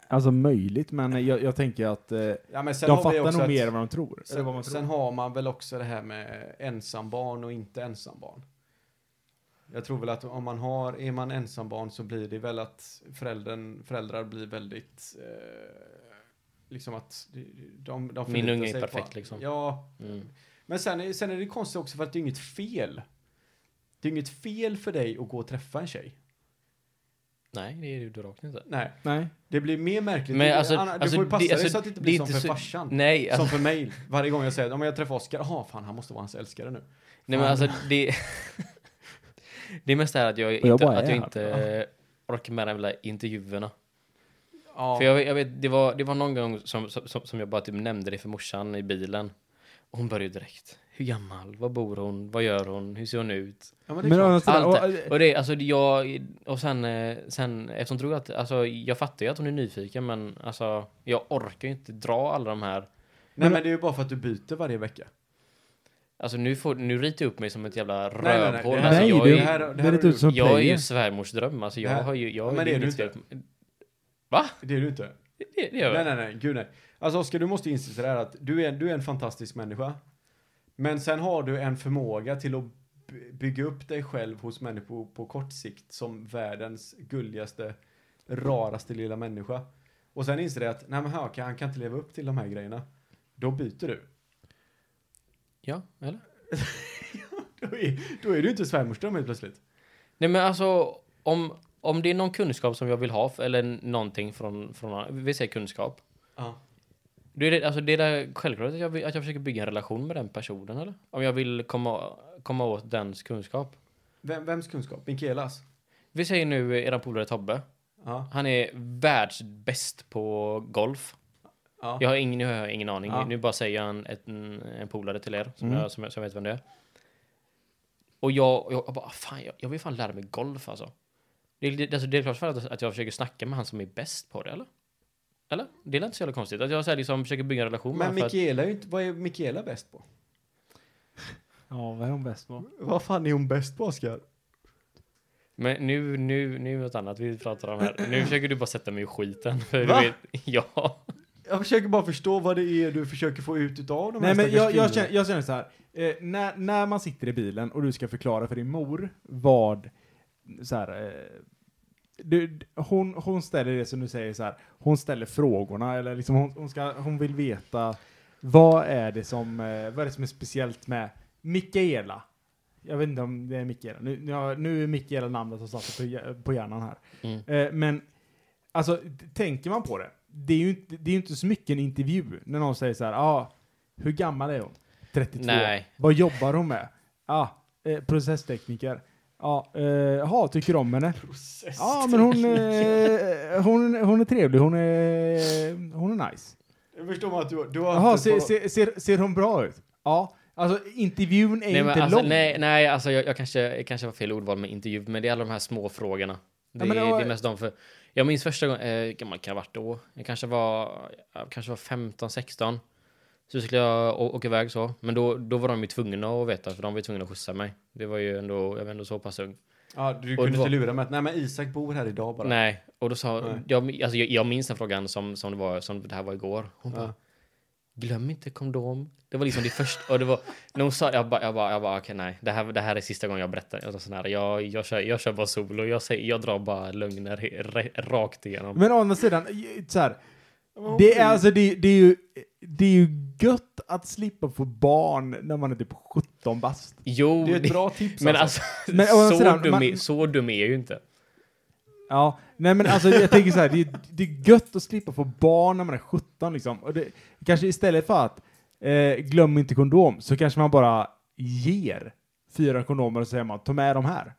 Alltså möjligt, men jag, jag tänker att eh, ja, men sen de har vi fattar nog att- mer än vad de tror. eller vad Sen, man sen tror. har man väl också det här med ensambarn och inte ensambarn. Jag tror väl att om man har, är man ensambarn så blir det väl att föräldern, föräldrar blir väldigt, eh, liksom att de, de, Min unge är sig på- perfekt, liksom. Ja, Mm. men sen är, sen är det konstigt också för att det är inget fel. Det är inget fel för dig att gå och träffa en tjej. Nej, det är det rakt inte. Nej, Nej. det blir mer märkligt. Men du, alltså- Anna, du alltså, får ju passa det- dig alltså, så att det inte det blir är som inte för så- farsan. Nej, alltså, Som för mig. Varje gång jag säger om jag träffar Oskar, jaha fan han måste vara hans älskare nu. nej men alltså det... det är mest det här att jag jag inte, bara att jag inte orkar med de där intervjuerna. Ja. För jag, jag vet, det var, det var någon gång som, som, som jag bara typ nämnde det för morsan i bilen. Och hon började direkt. Hur gammal? Var bor hon? Vad gör hon? Hur ser hon ut? ja, men det är Men klart. Allt och, det. Och det, alltså jag, och sen, eh, sen eftersom tror att, alltså jag fattar ju att hon är nyfiken men alltså jag orkar ju inte dra alla de här. Nej men det är ju bara för att du byter varje vecka. Alltså nu får, nu ritar jag upp mig som ett jävla Nej, nej, nej, rövhål. Alltså, nej, jag, det, är, det här- det, här som jag är ju svärmors dröm. Alltså jag har ju, jag Ja, men det är du inte. Va? Det är du inte. Det, det gör Nej, jag. nej, nej, gud nej. Alltså Oskar, du måste inse sådär att du är, du är en fantastisk människa. Men sen har du en förmåga till att by- bygga upp dig själv hos människor på kort sikt som världens gulligaste, raraste lilla människa. Och sen inser du att, nej men här, han kan inte leva upp till de här grejerna. Då byter du. Ja, eller? Då är, då är du inte svärmorsdröm helt plötsligt. Nej men alltså om, om det är någon kunskap som jag vill ha eller någonting från, från vi säger kunskap. Ja. Det är, det, alltså det är självklart att jag, vill, att jag försöker bygga en relation med den personen eller? Om jag vill komma, komma åt dens kunskap. Vem, vems kunskap? Mikaelas? Vi säger nu eran polare Tobbe. Ja. Han är världsbäst på golf. Ja. Jag har ingen, nu har jag ingen aning. Ja. Nu bara säger jag en, en, en polare till er som, Mm. jag, som, jag, som vet vem det är. Och jag, jag, jag bara, fan, jag, jag vill fan lära mig golf alltså. Det, är- det, alltså, det är klart för att, att jag försöker snacka med han som är bäst på det, eller? Eller? Det är inte så jävla konstigt. Att jag så här, liksom, försöker bygga en relation med Men Mikaela är ju inte, vad är Mikaela bäst på? Ja, vad är hon bäst på? Vad fan är hon bäst på Oskar? Men nu, nu, nu är det något annat vi pratar om här. Nu försöker du bara sätta mig i skiten. För Va? du vet, ja. Jag försöker bara förstå vad det är du försöker få ut utav de här Nej men stackars jag, jag, känner, jag känner så här. Eh, när, när man sitter i bilen och du ska förklara för din mor vad, så här, eh, du, hon, hon ställer det som du säger så här, hon ställer frågorna eller liksom hon, hon, ska, hon vill veta vad är det som, eh, vad är det som är speciellt med Mikaela? Jag vet inte om det är Mikaela, nu, nu, har- nu är Mikaela namnet som satt på, hj- på hjärnan här. Mm. Eh, men, alltså, tänker man på det, det är ju inte, det är inte så mycket en intervju när någon säger så här, ja, ah, hur gammal är hon? 32. Nej. Vad jobbar hon med? Ja, ah, processtekniker. Ja, ah, eh, tycker om henne. Ja, men hon, eh, hon, hon är trevlig, hon är, hon är nice. Jag förstår man att du, du har Jaha, ett par- ser, ser, ser hon bra ut? Ja, alltså intervjun är Nej, inte alltså, lång. nej, nej, alltså jag, jag, kanske, jag kanske var fel ordval med intervju, men det är alla de här små frågorna. Det, Ja, men det är- var- det är mest de för... Jag minns första gången, eh, gammal kan jag ha varit då? Jag kanske var, jag kanske var 15, 16. Så skulle jag å- åka iväg så. Men då, då var de ju tvungna att veta, för de var ju tvungna att skjutsa mig. Det var ju ändå, jag var ändå så pass ung. Ja, du Och kunde var- inte lura mig att nej men Isak bor här idag bara. Nej, och då sa, Nej. jag, alltså jag, jag minns den frågan som, som det var, som det här var igår. Hon bara, Ja. glöm inte kondom. Det var liksom det första, och det var, när hon sa, jag bara, jag bara, jag bara okej nej, det här, det här är sista gången jag berättar. Jag, sån här, jag, jag, kör, jag kör bara solo, jag, säger, jag drar bara lögner re, rakt igenom. Men å andra sidan, så här, det är alltså, det, det är ju, det är ju gött att slippa få barn när man är typ 17 bast. Jo, Det är ett bra tips men alltså. alltså, Men så, sidan, dum man- är, så dum är jag ju inte. Ja, nej men alltså jag tänker så här, det, är- det är gött att slippa få barn när man är 17 liksom. Och det, kanske istället för att eh, glöm inte kondom, så kanske man bara ger fyra kondomer och säger man, ta med de här.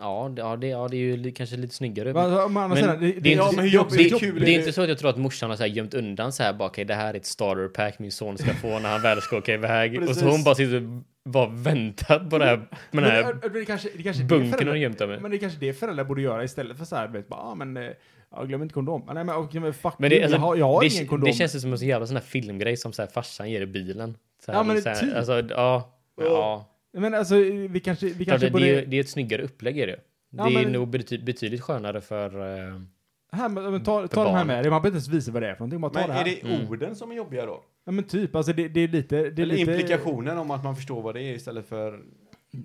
Ja, det, ja, det, ja, det är ju kanske lite snyggare. Men, Men det är det, inte- Ja, men hur jobbigt det, är det, kul det är är inte så att jag tror att morsan har så här gömt undan så här bara, okej, det här är ett starter pack min son ska få när han väl ska åka iväg. och så hon bara sitter bara väntat på det här, med den men, här det, det, kanske, det kanske föräldrar- hon gömt med. Men det är kanske det föräldrar borde göra istället för så här, vet, bara, ah, men, eh, ja, glöm inte kondom. Nej men, okay, men fuck Men det, alltså, jag har, jag har det, ingen kondom. det känns som en så jävla sån här filmgrej som så här farsan ger i bilen. Så här, Ja, men så här, typ. Alltså, ja. Ja. Men alltså, vi kanske, vi kanske det, borde... det, är, det är ett snyggare upplägg är det. Ja, det är men- nog bety, betydligt skönare för... eh, här, men, ta För ta den här med, man behöver inte ens visa vad det är för någonting, bara ta Men det är här. det Mm. orden som är jobbiga då? Ja men typ, alltså det, det är lite... Det är Eller lite implikationen om att man förstår vad det är istället för...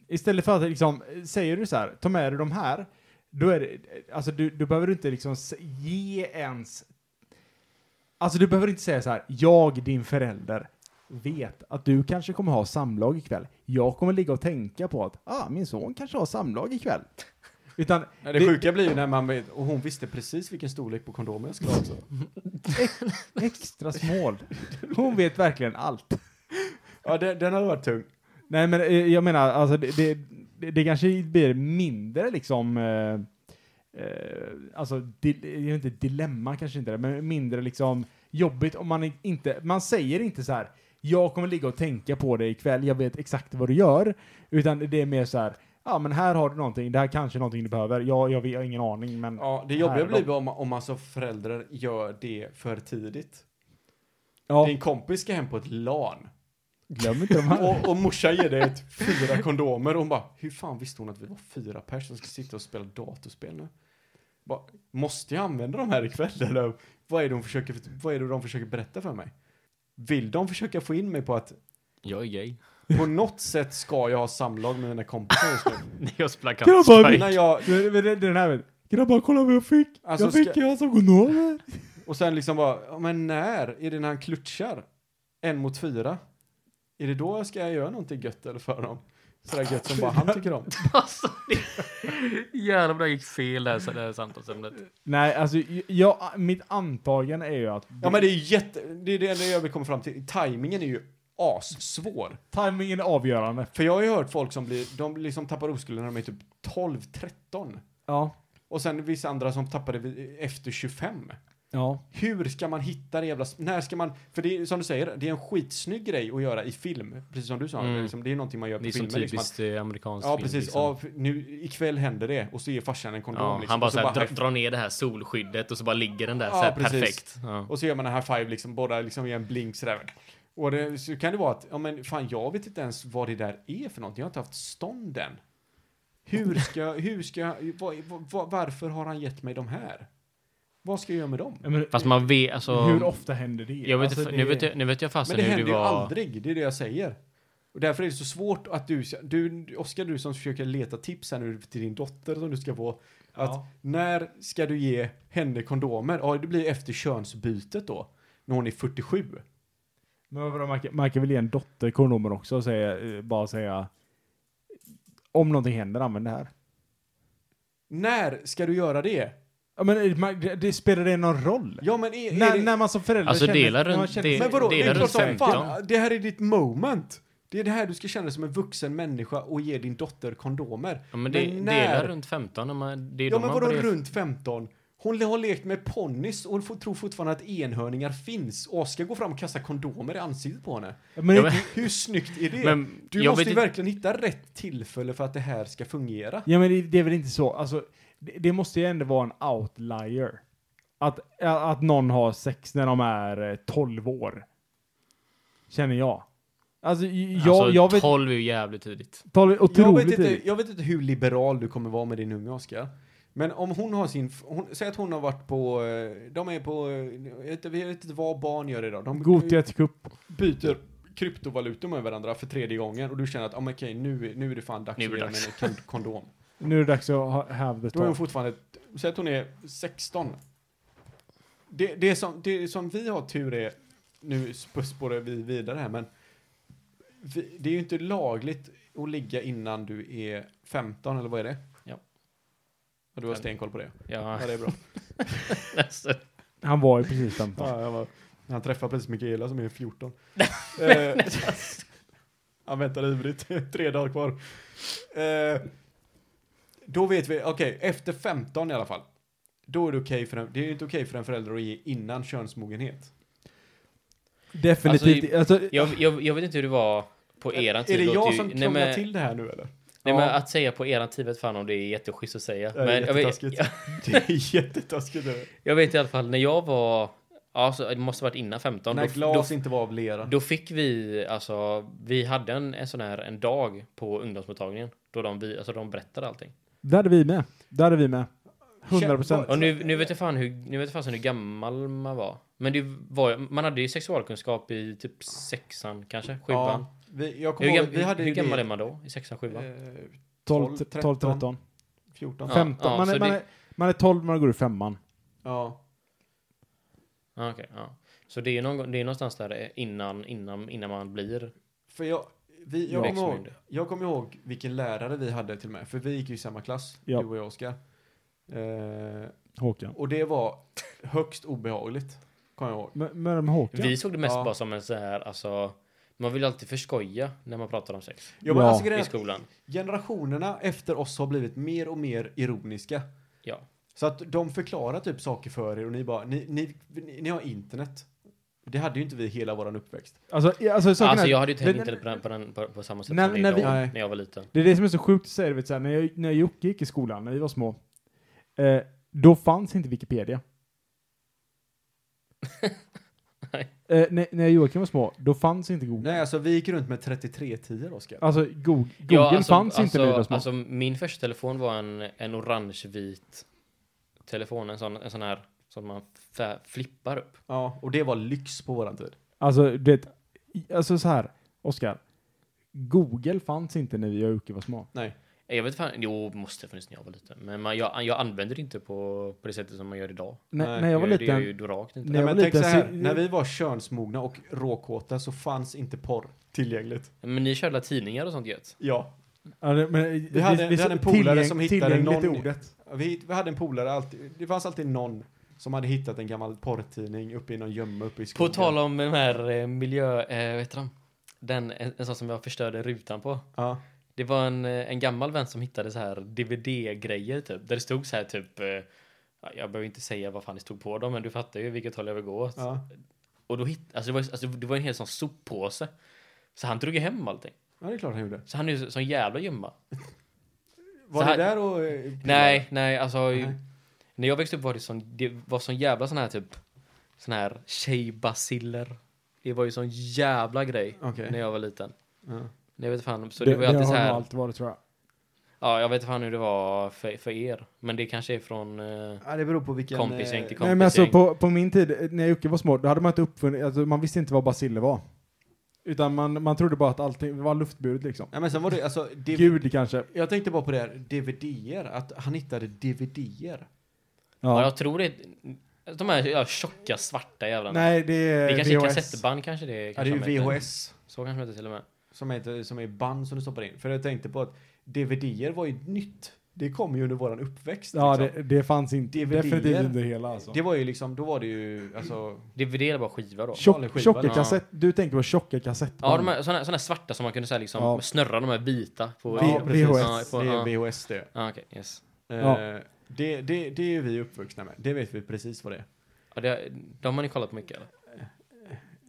Istället för att liksom, säger du så här, ta med dig de här, då är det, alltså du, du behöver inte liksom ge ens, alltså du behöver inte säga så här, jag, din förälder, vet att du kanske kommer ha samlag ikväll. Jag kommer ligga och tänka på att, ah, min son kanske har samlag ikväll. Utan, Ja, det, sjuka blir ju när man vet, och hon visste precis vilken storlek på kondomen jag skulle ha också. extra small. Hon vet verkligen allt. Ja, den, den hade varit tung. Nej men eh, jag menar, alltså det, det, det, det kanske blir mindre liksom, eh, eh, alltså, di, jag vet inte, dilemma kanske inte det, men mindre liksom jobbigt om man inte, man säger inte så här, jag kommer ligga och tänka på det ikväll, jag vet exakt vad du gör, utan det är mer så här, ja men här har du någonting, det här kanske är någonting du behöver, jag, jag, jag har ingen aning men Ja, det jobbiga blir om, om alltså föräldrar gör det för tidigt. ja, Din kompis ska hem på ett LAN. glöm inte de här. Och, och morsan ger dig ett fyra kondomer och hon bara, hur fan visste hon att vi var fyra personer som ska sitta och spela datorspel nu? Bara, måste jag använda de här ikväll eller vad är, det de försöker, vad är det de försöker berätta för mig? Vill de försöka få in mig på att Jag är gay. på något sätt ska jag ha samlag med mina kompisar just nu? När jag spelar När jag, Det- det- det- Den här grabbar kolla vad jag fick, Alltså, jag fick ska- jag som kondomer. och sen liksom bara, men när? Är det när han klutchar? En mot fyra? Är det då jag ska göra någonting gött eller för dem? Sådär gött som bara han tycker om. Alltså, det, jävlar, det gick fel det här, det här samtalsämnet. Nej, alltså jag, mitt antagande är ju att Ja men det är jätte, det är det jag vill komma fram till. Timingen är ju assvår. timingen är avgörande. För jag har ju hört folk som blir, de liksom tappar oskulden när de är typ 12, 13. Ja. Och sen vissa andra som tappar det vid- efter 25. Ja. Hur ska man hitta det jävla... När ska man... För det är som du säger, det är en skitsnygg grej att göra i film. Precis som du sa. Mm. Det, är liksom, det är någonting man gör på Det är som. Liksom, typiskt eh, amerikanskt ja, film, precis. liksom. Ja, nu, ikväll händer det. Och så ger farsan en kondom. Ja, liksom, han bara, och så här, dra, high- drar ner det här solskyddet och så bara ligger den där Ja, så här precis. perfekt. Ja. Och så gör man en high five liksom, båda liksom ger en blink sådär. Och det, så kan det vara att, ja men fan jag vet inte ens vad det där är för någonting. Jag har inte haft stånd än. Hur ska, hur ska, vad, vad, varför har han gett mig de här? Vad ska jag göra med dem? Ja, men, Fast man vet, alltså... hur ofta händer det? Jag vet, Alltså, inte- det- nu, vet jag, nu vet jag Men fasen det hur det händer ju var... aldrig, det är det jag säger. Och därför är det så svårt att du, du Oskar du som försöker leta tips här nu till din dotter som du ska få. Att Ja. när ska du ge henne kondomer? Ja, det blir efter könsbytet då. När hon är 47. Men vadå, man, kan, man kan väl ge en dotter kondomer också och säga, bara säga om någonting händer, använd det här. När ska du göra det? Ja, men eh, det, det spelar det någon roll? Ja, men är, är när, det... när man som förälder Alltså, känner... delar när runt- känner det- sig- Men vadå, det är klart runt som 15. fan, det här är ditt moment. Det är det här du ska känna som en vuxen människa och ge din dotter kondomer. Ja, men det Men delar när- runt 15. När man, det är Ja, då men man vadå börjar- runt 15? Hon har lekt med ponnys och får- tror fortfarande att enhörningar finns. Och Oskar går fram och kastar kondomer i ansiktet på henne. Men, Ja, det- men- Hur snyggt är det? Men du jag måste ju inte- verkligen hitta rätt tillfälle för att det här ska fungera. ja, men det, det är väl inte så, alltså, det, det måste ju ändå vara en outlier. Att, att någon har sex när de är eh, 12 år. Känner jag. Alltså, jag, alltså, jag vet... 12 är ju jävligt tidigt. 12 är Jag otroligt vet, inte, tidigt. jag vet inte hur liberal du kommer vara med din unge Oskar. Men om hon har sin, hon, säg att hon har varit på, eh, de är på, jag vet, inte- jag vet inte vad barn gör idag. De Gothia Cup. byter kryptovalutor med varandra för tredje gången och du känner att, ah, men okej, nu, nu är det fan dags Nu är att ge mig en kon- kondom. Nu är det dags att ha, have the Då är hon talk. fortfarande, säg att hon är 16. Det, det, som, det som vi har tur är, nu sp- spårar vi vidare här, men vi, det är ju inte lagligt att ligga innan du är 15, eller vad är det? Ja. Och du har stenkoll på det? Ja, Ja, det är bra. alltså, Han var ju precis 15. Ja, jag var, han träffar precis Mikaela som är 14. eh, han väntar ivrigt, tre dagar kvar. Eh, då vet vi, okej, efter 15 i alla fall. Då är det okej för en, det är inte okej för en förälder att ge innan könsmogenhet. Definitivt. Alltså, jag, jag, jag vet inte hur det var på eran tid. är det jag som krånglar till det här nu eller? Nej, Ja. men att säga på eran tid vet fan om det är jätteschysst att säga. Det är men jag vet, jättetaskigt. Det är jättetaskigt. jag vet i alla fall när jag var, alltså det måste varit innan 15. När Då, glas då, inte var av lera. då fick vi, alltså, vi hade en, en sån här, en dag på ungdomsmottagningen. Då de, vi, alltså, de berättade allting. det hade vi med. Det hade vi med. 100 procent. Och nu, nu vet jag fan hur, nu vet jag fan hur gammal man var. Men det var, man hade ju sexualkunskap i typ sexan kanske, sjuan. Ja, vi, jag Hur, kommer ihåg, vi hade hur gammal det, är man då? I sexan, sjuan? eh, 12, 12, 12, 13. 14. Ja. 15. man, så är, man, det- är, man är 12 när man går i femman. Ja. Ja, okej, ja. Så det är, någon, det är någonstans där innan, innan, innan man blir För jag, vi, jag, Ja. kommer ihåg, jag kommer ihåg vilken lärare vi hade till och med, för vi gick ju i samma klass, Ja. du och jag Oskar. Eh, Håkan. och det var högst obehagligt, kommer jag ihåg. Men, men med Håkan? Vi såg det mest Ja. bara som en så här, alltså, man vill alltid förskoja när man pratar om sex Ja, men alltså, grejen i skolan. generationerna efter oss har blivit mer och mer ironiska. Ja. Så att de förklarar typ saker för er och ni bara, ni, ni, ni, ni har internet. Det hade ju inte vi hela våran uppväxt. Alltså, alltså, Alltså jag hade ju inte det- internet på, den, på, den, på, på samma sätt När- som när är vi- idag, när jag var liten. Det är det som är så sjukt att säga, vet, så här, när, jag, när Jocke gick i skolan, när vi var små, eh, då fanns inte Wikipedia. Nej. Eh, när, när Joakim var små, då fanns inte Google. Nej, alltså vi gick runt med 3310 Oskar. Alltså, Google, Google fanns inte när vi var alltså, små. alltså min första telefon var en, en orange-vit telefon, en sån, en sån här som man flippar upp. Ja, och det var lyx på våran tid. Alltså, det, alltså så här, Oskar. Google fanns inte när vi och Jocke var små. Nej. Jag vet fan, jo, måste funnits när jag var liten. Men man, jag, jag använder det inte på, på det sättet som man gör idag. När, Nej, när jag var det, Det liten, ju då rakt inte. Nej, jag men tänk liten så här, så- när vi var könsmogna och råkåta så fanns inte porr tillgängligt. Men ni körde tidningar och sånt gött? Ja. ja, det- men, Vi hade- vi hade en polare som hittade någon- är ordet. Vi, vi hade en polare, alltid, det fanns alltid någon som hade hittat en gammal porrtidning uppe i någon gömma uppe i På skogen. tal om de här eh, miljö... Eh, vet du de? Den, en, en sån som jag förstörde rutan på. Ja. Det var en, eh, en gammal vän som hittade så här DVD-grejer typ. Där det stod så här typ... Eh, Ja, Jag behöver inte säga vad fan det stod på dem, men du fattar ju vilket håll jag vill gå åt. Ja. Och då hitt, alltså det, var, alltså det var en hel sån soppåse. Så han drog hem allting. ja, det är klart han gjorde. Så han är ju så- sån jävla gömma. Var Så det här- där och... eh, Nej, nej, alltså. Nej. När jag växte upp var det sån, det var sån jävla sån här typ, sån här tjejbaciller. Det var ju sån jävla grej Okej. när jag var liten. Ja. Jag vet fan, så det, var ju alltid så här. alltid varit tror jag. Ja, jag vet inte fan hur det var för, för er. Men det kanske är från eh, Ja, det beror på vilken... kompisgäng till eh, kompisgäng. Nej men alltså på, på min tid, eh, när Jocke var små, då hade man inte uppfunnit, alltså, man visste inte vad basiller var. Utan man, man trodde bara att allting var luftburet liksom. Ja, men sen var det, alltså, Gud kanske. jag tänkte bara på det här, DVD-er, att han hittade DVD-er. Ja, Ja. jag tror det är de här ja, tjocka svarta jävlarna. Nej, det är det kanske är VHS. kassettband kanske det Ja, kanske det är ju heter. VHS, Så kanske det till och med. Som, heter, som är band som du stoppar in. För jag tänkte på att DVD-er var ju nytt. Det kom ju under våran uppväxt. Ja, liksom. det, det fanns inte. DVD-er. Definitivt inte hela alltså. det var ju liksom, då var det ju, alltså... DVD bara skiva då. Tjock, skiva, tjocka ja. kassett, du tänker på tjocka kassettband? Ja, de här, såna, såna här svarta som man kunde säga liksom Ja. snurra de här vita på. V- Ja, precis. VHS. Ja, på, Det är ja. VHS det. Ja, okej, yes. Eh, Ja. det, det, det är ju vi uppvuxna med. Det vet vi precis vad det är. Ja, det, de har ni kollat på mycket eller?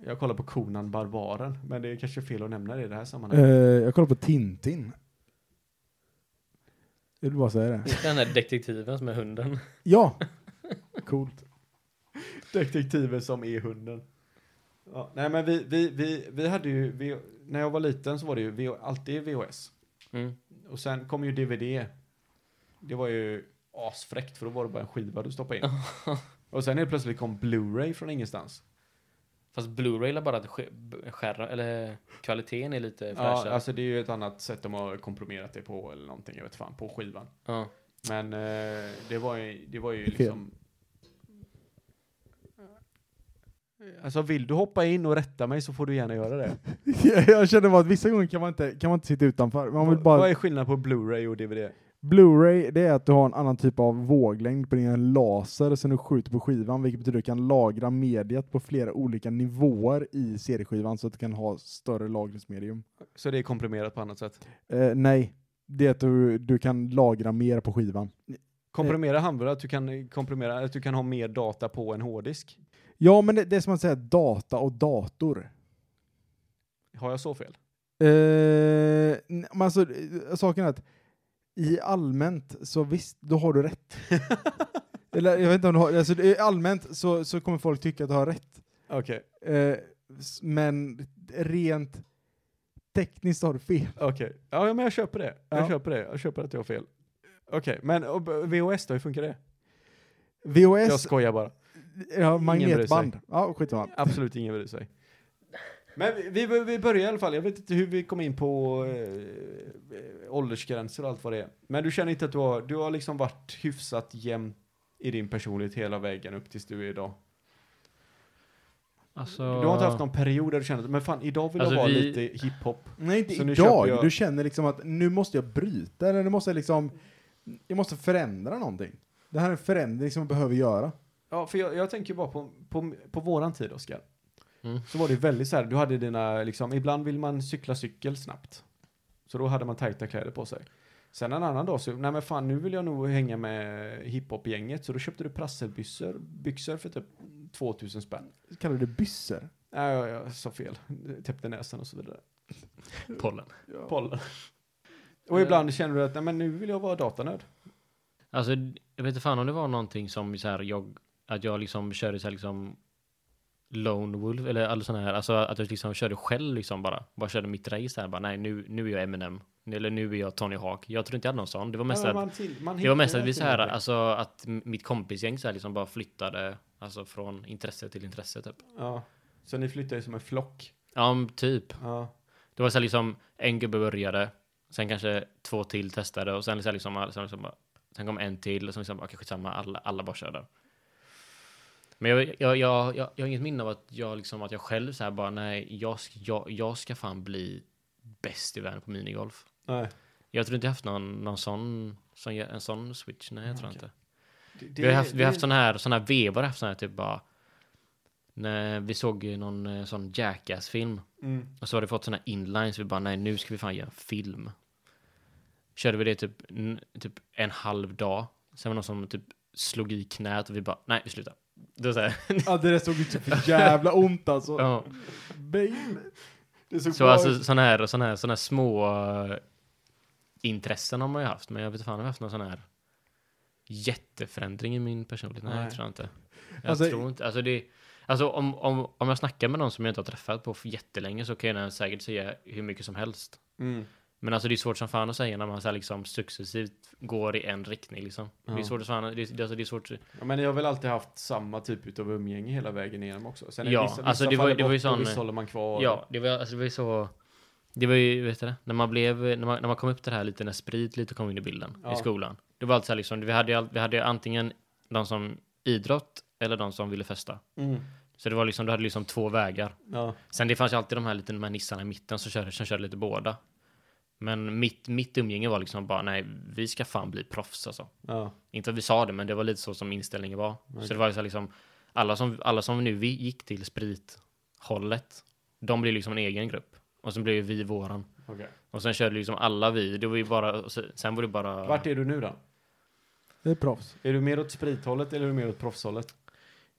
Jag kollar på Conan Barbaren, men det är kanske fel att nämna det i det här Eh, sammanhanget. jag kollar på Tintin. Jag vill bara säga det. Den där detektiven som är hunden. Ja! Coolt. Detektiven som är hunden. Ja, nej men vi, vi, vi, vi hade ju, vi, när jag var liten så var det ju v, alltid VHS. Mm. Och sen kom ju DVD. Det var ju asfräckt för då var det bara en skiva du stoppade in. Och sen helt plötsligt kom Blu-ray från ingenstans. Fast Blu-ray är bara att sk- skärra, eller kvaliteten är lite Ja, fräschare. alltså det är ju ett annat sätt de har komprimerat det på eller någonting, jag vet fan, på skivan. Ja. Men eh, det var ju, det var ju liksom... Alltså vill du hoppa in och rätta mig så får du gärna göra det. jag känner bara att vissa gånger kan man inte, kan man inte sitta utanför. Man vill Vad bara, är skillnaden på Blu-ray och DVD? Blu-ray, det är att du har en annan typ av våglängd på din laser som du skjuter på skivan, vilket betyder att du kan lagra mediet på flera olika nivåer i CD-skivan så att du kan ha större lagringsmedium. Så det är komprimerat på annat sätt? Eh, nej, det är att du, du kan lagra mer på skivan. Komprimera handlar att du kan komprimera, att du kan ha mer data på en hårddisk? Ja, men det, det är som att säga data och dator. Har jag så fel? Eh, alltså, eh, saken är att i allmänt så visst, då har du rätt. Eller jag vet inte om du har, alltså allmänt så, så kommer folk tycka att du har rätt. Okej, Eh, s- men rent tekniskt har du fel. okej. Ja, ja, men jag köper det. Jag Ja. köper det. Jag köper att jag har fel. Okej, men och, VHS då, hur funkar det? Jag VHS, skojar bara. ja, magnetband. Ja, skitsamma. Absolut ingen bryr sig. Men vi, vi, vi börjar i alla fall. Jag vet inte hur vi kom in på eh, åldersgränser och allt vad det är. Men du känner inte att du har, du har liksom varit hyfsat jämn i din personlighet hela vägen upp tills du är idag. Alltså, Du har inte haft någon period där du känner att men fan, idag vill Alltså, jag vara vi- lite hiphop. Nej, inte idag. jag- Du känner liksom att nu måste jag bryta, eller nu måste jag liksom, jag måste förändra någonting. Det här är en förändring som jag behöver göra. Ja, för jag, jag tänker bara på, på, på våran tid, Oskar. Mm. Så var det väldigt så här, du hade dina, liksom, ibland vill man cykla cykel snabbt. Så då hade man tajta kläder på sig. Sen en annan dag så, nej men fan nu vill jag nog hänga med hiphop-gänget. Så då köpte du prasselbyxor, byxor för typ 2000 spänn. Kallar du det byssor? Nej, jag, jag sa fel. Täppte näsan och så vidare. pollen. Pollen. Och ibland känner du att, nej men nu vill jag vara datanörd. Alltså, jag vet inte fan om det var någonting som så här, jag, att jag liksom körde så här liksom Lone Wolf, eller alla sådana här, alltså att jag liksom körde själv liksom bara, bara körde mitt race här bara, nej nu, nu är jag Eminem, eller nu är jag Tony Hawk. Jag tror inte jag hade någon sån, det var mest Ja, att, till, det var mest att vi så här, alltså att mitt kompisgäng så här liksom bara flyttade, alltså från intresse till intresse typ. Ja. Så ni flyttade som en flock. Ja, typ. Ja. Det var så här liksom, en gubbe började, sen kanske två till testade och sen så här liksom, sen, liksom bara, sen kom en till och sen liksom, okej skitsamma, alla, alla bara körde. Men jag, jag, jag, jag, har inget minne av att jag liksom, att jag själv så här bara, nej, jag, jag, jag ska fan bli bäst i världen på minigolf. Nej. Jag tror inte jag haft någon, någon sån, sån, en sån switch, nej jag tror Okej. inte. Det- Vi har haft, vi har det- haft sån här, sån här vevar, haft sån här typ bara, när vi såg någon eh, sån Jackass-film Mm. och så har det fått såna inlines, vi bara nej nu ska vi fan göra en film. Körde vi det typ, typ en halv dag. Sen var det någon som typ slog i knät och vi bara, nej vi slutar. Det var så här, Ja, det där såg ut så för jävla ont alltså. ja. Baby. Det såg Så bra alltså sådana här, såna här, såna här små eh, intressen har man ju haft, men jag vet inte fan om jag har haft någon sån här jätteförändring i min personlighet. Nej, Nej. jag tror inte. Jag Alltså- tror inte, alltså det, alltså om, om, om jag snackar med någon som jag inte har träffat på för jättelänge så kan jag säkert säga hur mycket som helst. Mm. Men alltså det är svårt som fan att säga när man så här liksom successivt går i en riktning liksom. Det är Ja. svårt att fan, det är, alltså det är svårt. Ja, men jag har väl alltid haft samma typ av umgänge hela vägen igenom också. Sen Ja, vissa, vissa alltså det var- det var ju sån- Vissa håller man kvar. Ja, det var, alltså det var ju så... Det var ju, vet du det? När man blev, när man, när man kom upp till det här lite, när sprit lite kom in i bilden Ja. i skolan. Det var alltid så här liksom, vi hade, vi hade antingen de som idrott eller de som ville festa. Mm. Så det var liksom, du hade liksom två vägar. Ja. Sen det fanns ju alltid de här lite de här nissarna i mitten som körde, som körde lite båda. Men mitt, mitt umgänge var liksom bara, nej, vi ska fan bli proffs alltså. Ja. Inte att vi sa det, men det var lite så som inställningen var. Okej. Så det var så här liksom, alla som, alla som nu vi gick till sprithållet, de blev liksom en egen grupp. Och sen blev ju vi våran. Okej. Och sen körde liksom alla vi, det var ju bara, sen var det bara... Vart är du nu då? Det är proffs. Är du mer åt sprithållet eller är du mer åt proffshållet?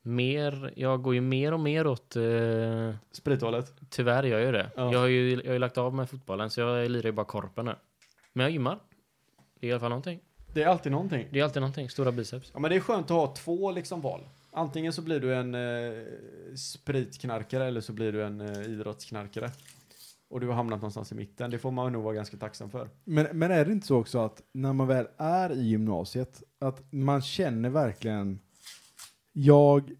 Mer, jag går ju mer och mer åt, eh, Sprithållet? tyvärr gör jag ju det. Ja. Jag har ju, jag har ju lagt av med fotbollen, så jag lirar ju bara korpen nu. Men jag gymmar. Det är i alla fall någonting. Det är alltid någonting. Det är alltid någonting, stora biceps. Ja men det är skönt att ha två liksom val. Antingen så blir du en eh, spritknarkare eller så blir du en eh, idrottsknarkare. Och du har hamnat någonstans i mitten. Det får man nog vara ganska tacksam för. Men, men är det inte så också att när man väl är i gymnasiet, att man känner verkligen, jag,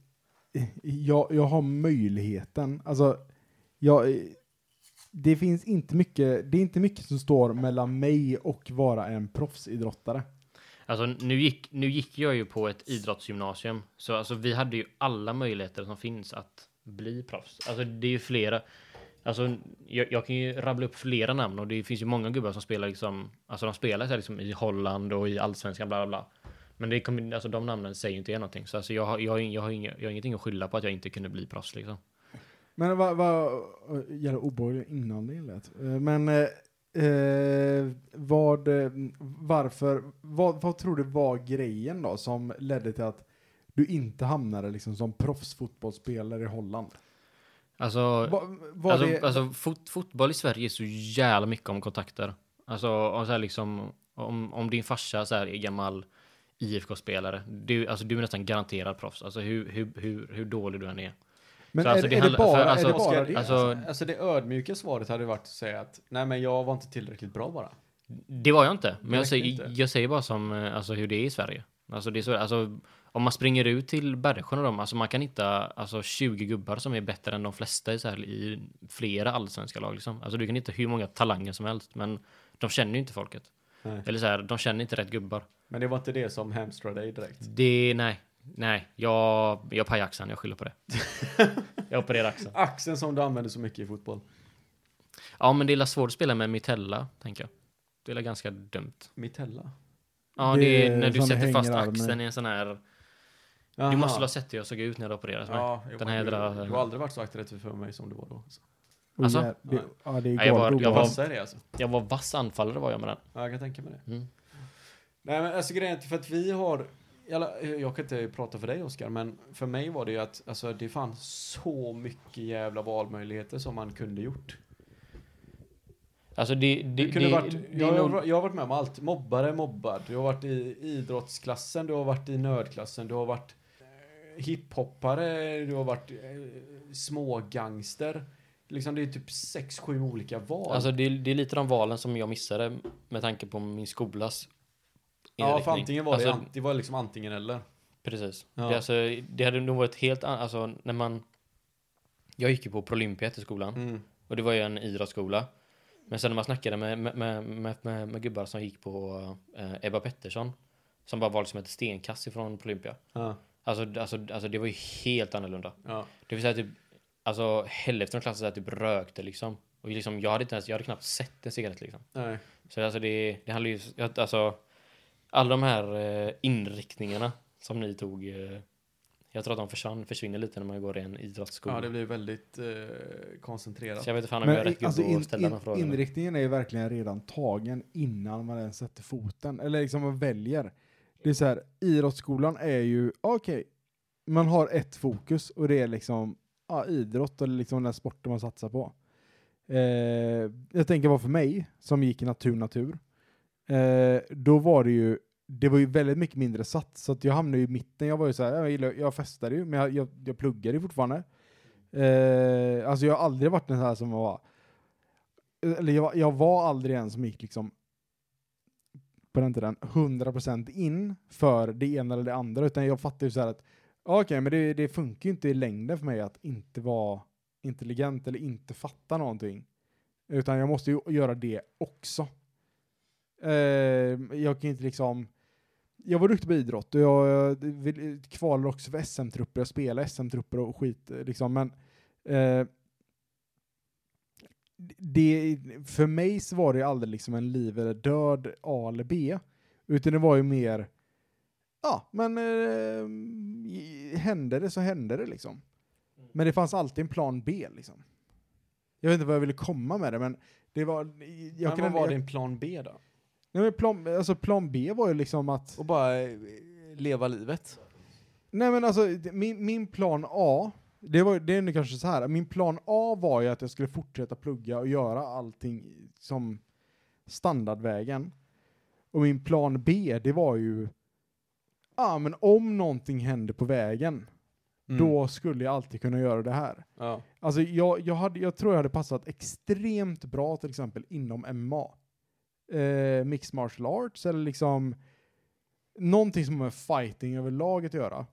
jag, jag har möjligheten, alltså, jag, det finns inte mycket, det är inte mycket som står mellan mig och vara en proffsidrottare. Alltså nu gick, nu gick jag ju på ett idrottsgymnasium, så alltså vi hade ju alla möjligheter som finns att bli proffs. Alltså det är ju flera, alltså jag, jag kan ju rabbla upp flera namn och det finns ju många gubbar som spelar liksom, alltså de spelar så här liksom i Holland och i allsvenskan bla bla bla. Men det kommer, alltså de namnen säger ju inte er någonting. Så alltså jag har, jag, har, jag, har inga, jag har ingenting att skylla på att jag inte kunde bli proffs liksom. Men vad, vad, jävla obehaglig innan det lät. Eh, Men eh, eh, vad, eh, varför, vad, vad tror du var grejen då som ledde till att du inte hamnade liksom som proffsfotbollsspelare i Holland? Alltså, Vad, var alltså, det, alltså fot, fotboll i Sverige är så jävla mycket om kontakter. Alltså, om, så här liksom, om, om din farsa så här, är gammal IFK-spelare, du, alltså, du är nästan garanterad proffs. Alltså hur, hur, hur, hur dålig du än är. men så är, alltså, det är, det bara, för alltså- är det bara Oskar, det? alltså- Alltså det ödmjuka svaret hade varit att säga att nej men jag var inte tillräckligt bra bara. Det var jag inte, men jag säger, inte. jag säger bara som eh, alltså, hur det är i Sverige. Alltså, det är så, alltså, om man springer ut till Bergsjön och dem, alltså man kan hitta alltså, 20 gubbar som är bättre än de flesta i, så här, i flera allsvenska lag. Liksom. Alltså, du kan hitta hur många talanger som helst, men de känner ju inte folket. Nej. Eller så här, de känner inte rätt gubbar. Men det var inte det som hamstrade dig direkt. Det, nej, nej, jag, jag pajar axeln, jag skyller på det. jag opererar axeln. Axeln som du använder så mycket i fotboll. Ja, men det är svårt att spela med mitella, tänker jag. Det är ganska dumt. Mitella. Ja, Det det, är är när du sätter fast axeln i en sån här... Jaha. Du måste ha sett hur jag såg ut när jag opererades. Ja, jo, Den här du, jädra- du har aldrig varit så attraktiv för mig som du var då. Alltså. Alltså? det, ja, det är Nej, jag var- galet jag var- det alltså? Jag var vass anfallare var jag med den. Ja, jag kan tänka mig det. Mm. Nej men alltså grejen är för att vi har, jag, jag kan inte prata för dig Oskar, men för mig var det ju att alltså, det fanns så mycket jävla valmöjligheter som man kunde gjort. Alltså det... det, kunde det, varit, det, jag, nog- jag har varit med om allt. Mobbare mobbad. Du har varit i idrottsklassen, du har varit i nördklassen, du har varit eh, hiphoppare, du har varit eh, smågangster. Liksom det är typ sex, sju olika val. Alltså det, det är lite de valen som jag missade med tanke på min skolas ja, för inriktning. antingen var alltså, det, det var liksom antingen eller. Precis. Ja. Det, är alltså, det hade nog varit helt an- alltså när man... Jag gick ju på Prolympiet i skolan. Mm. Och det var ju en idrottsskola. Men sen när man snackade med, med, med, med, med, gubbar som gick på eh, Ebba Pettersson. Som bara var liksom ett stenkast ifrån Olympia. Ja, Alltså, alltså, alltså det var ju helt annorlunda. ja. Det vill säga typ, alltså hälften av klassen så här, typ rökte liksom. Och liksom, jag hade inte ens, jag hade knappt sett en cigarett liksom. Nej. Så alltså det, det handlar ju, alltså, alla de här eh, inriktningarna som ni tog, eh, jag tror att de försvann, försvinner lite när man går i en idrottsskola. Ja, det blir väldigt eh, koncentrerat. Så jag vet inte fan om jag är Men rätt alltså, in, att ställa in, de frågorna. inriktningen är ju verkligen redan tagen innan man ens sätter foten. Eller liksom man väljer. Det är så här, idrottsskolan är ju, okej, man har ett fokus och det är liksom ja, idrott eller liksom den sporten man satsar på. Eh, jag tänker vad för mig, som gick i natur, natur, eh, då var det ju, det var ju väldigt mycket mindre sats, så att jag hamnade ju i mitten, jag var ju så här, jag, gillar, jag festade ju, men jag, jag, jag pluggade ju fortfarande. Eh, alltså jag har aldrig varit den här som var, eller jag, jag var aldrig en som gick liksom på den tiden 100% in för det ena eller det andra, utan jag fattade ju så här att okej, men det, det funkar ju inte i längden för mig att inte vara intelligent eller inte fatta någonting. Utan jag måste ju göra det också. Eh, jag kan inte liksom... Jag var duktig på idrott och jag, jag kvalade också för SM-trupper, jag spelade SM-trupper och skit eh, liksom, men eh, det, för mig så var det aldrig liksom en liv eller död A eller B, utan det var ju mer, ja, men eh, hände det så hände det liksom. Men det fanns alltid en plan B liksom. Jag vet inte vad jag ville komma med det, men det var... Jag men kan vad var jag, din plan B då? Nej, men plan, alltså plan B var ju liksom att... Och bara eh, leva livet? Nej men alltså, min, min plan A, det, var, det är nu kanske så här. min plan A var ju att jag skulle fortsätta plugga och göra allting som standardvägen. Och min plan B, det var ju, ja men om någonting händer på vägen, Mm. då skulle jag alltid kunna göra det här. Ja. Alltså jag, jag, hade, jag tror jag hade passat extremt bra till exempel inom MMA. Eh, mixed martial arts eller liksom någonting som har med fighting överlag att göra.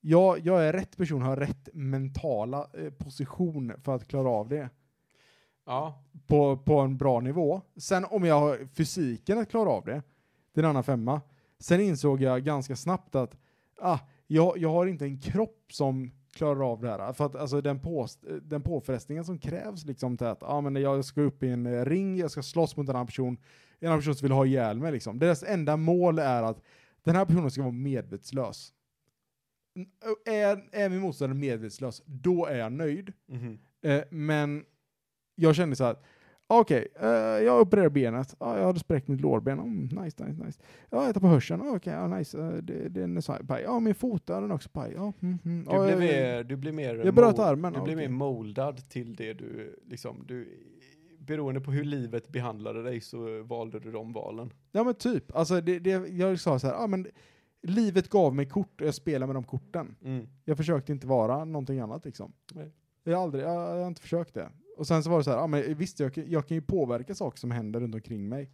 Jag, jag är rätt person, har rätt mentala eh, position för att klara av det ja. på, på en bra nivå. Sen om jag har fysiken att klara av det, det är en annan femma. Sen insåg jag ganska snabbt att ah, jag, jag har inte en kropp som klarar av det här. För att alltså, den, på, den påfrestningen som krävs liksom till att ah, men jag ska upp i en ring, jag ska slåss mot en annan person, en annan person som vill ha ihjäl mig. Liksom. Deras enda mål är att den här personen ska vara medvetslös. Är, är min motståndare medvetslös, då är jag nöjd. Mhm. Eh, men jag kände så här, okej, eh, jag opererar benet, ah, jag hade spräckt mitt lårben, mm, nice, nice, nice. Ja, jag tar på hörseln, okej, ja, nice, uh, det, den är så paj. Ja, min fot, ja, den är också paj. Ja, mm, mm. Du, jag- mer, du blev mer... Jag bröt armen, Du okej. mer moldad till det du, liksom, du... Beroende på hur livet behandlade dig så valde du de valen. Ja, men typ. Alltså, det, det, jag sa så här, ah, men livet gav mig kort och jag spelar med de korten. Mm. Jag försökte inte vara någonting annat liksom. Nej. Jag har aldrig, jag, jag har inte försökt det. Och sen så var det så här, ja men visst jag, jag kan ju påverka saker som händer runt omkring mig.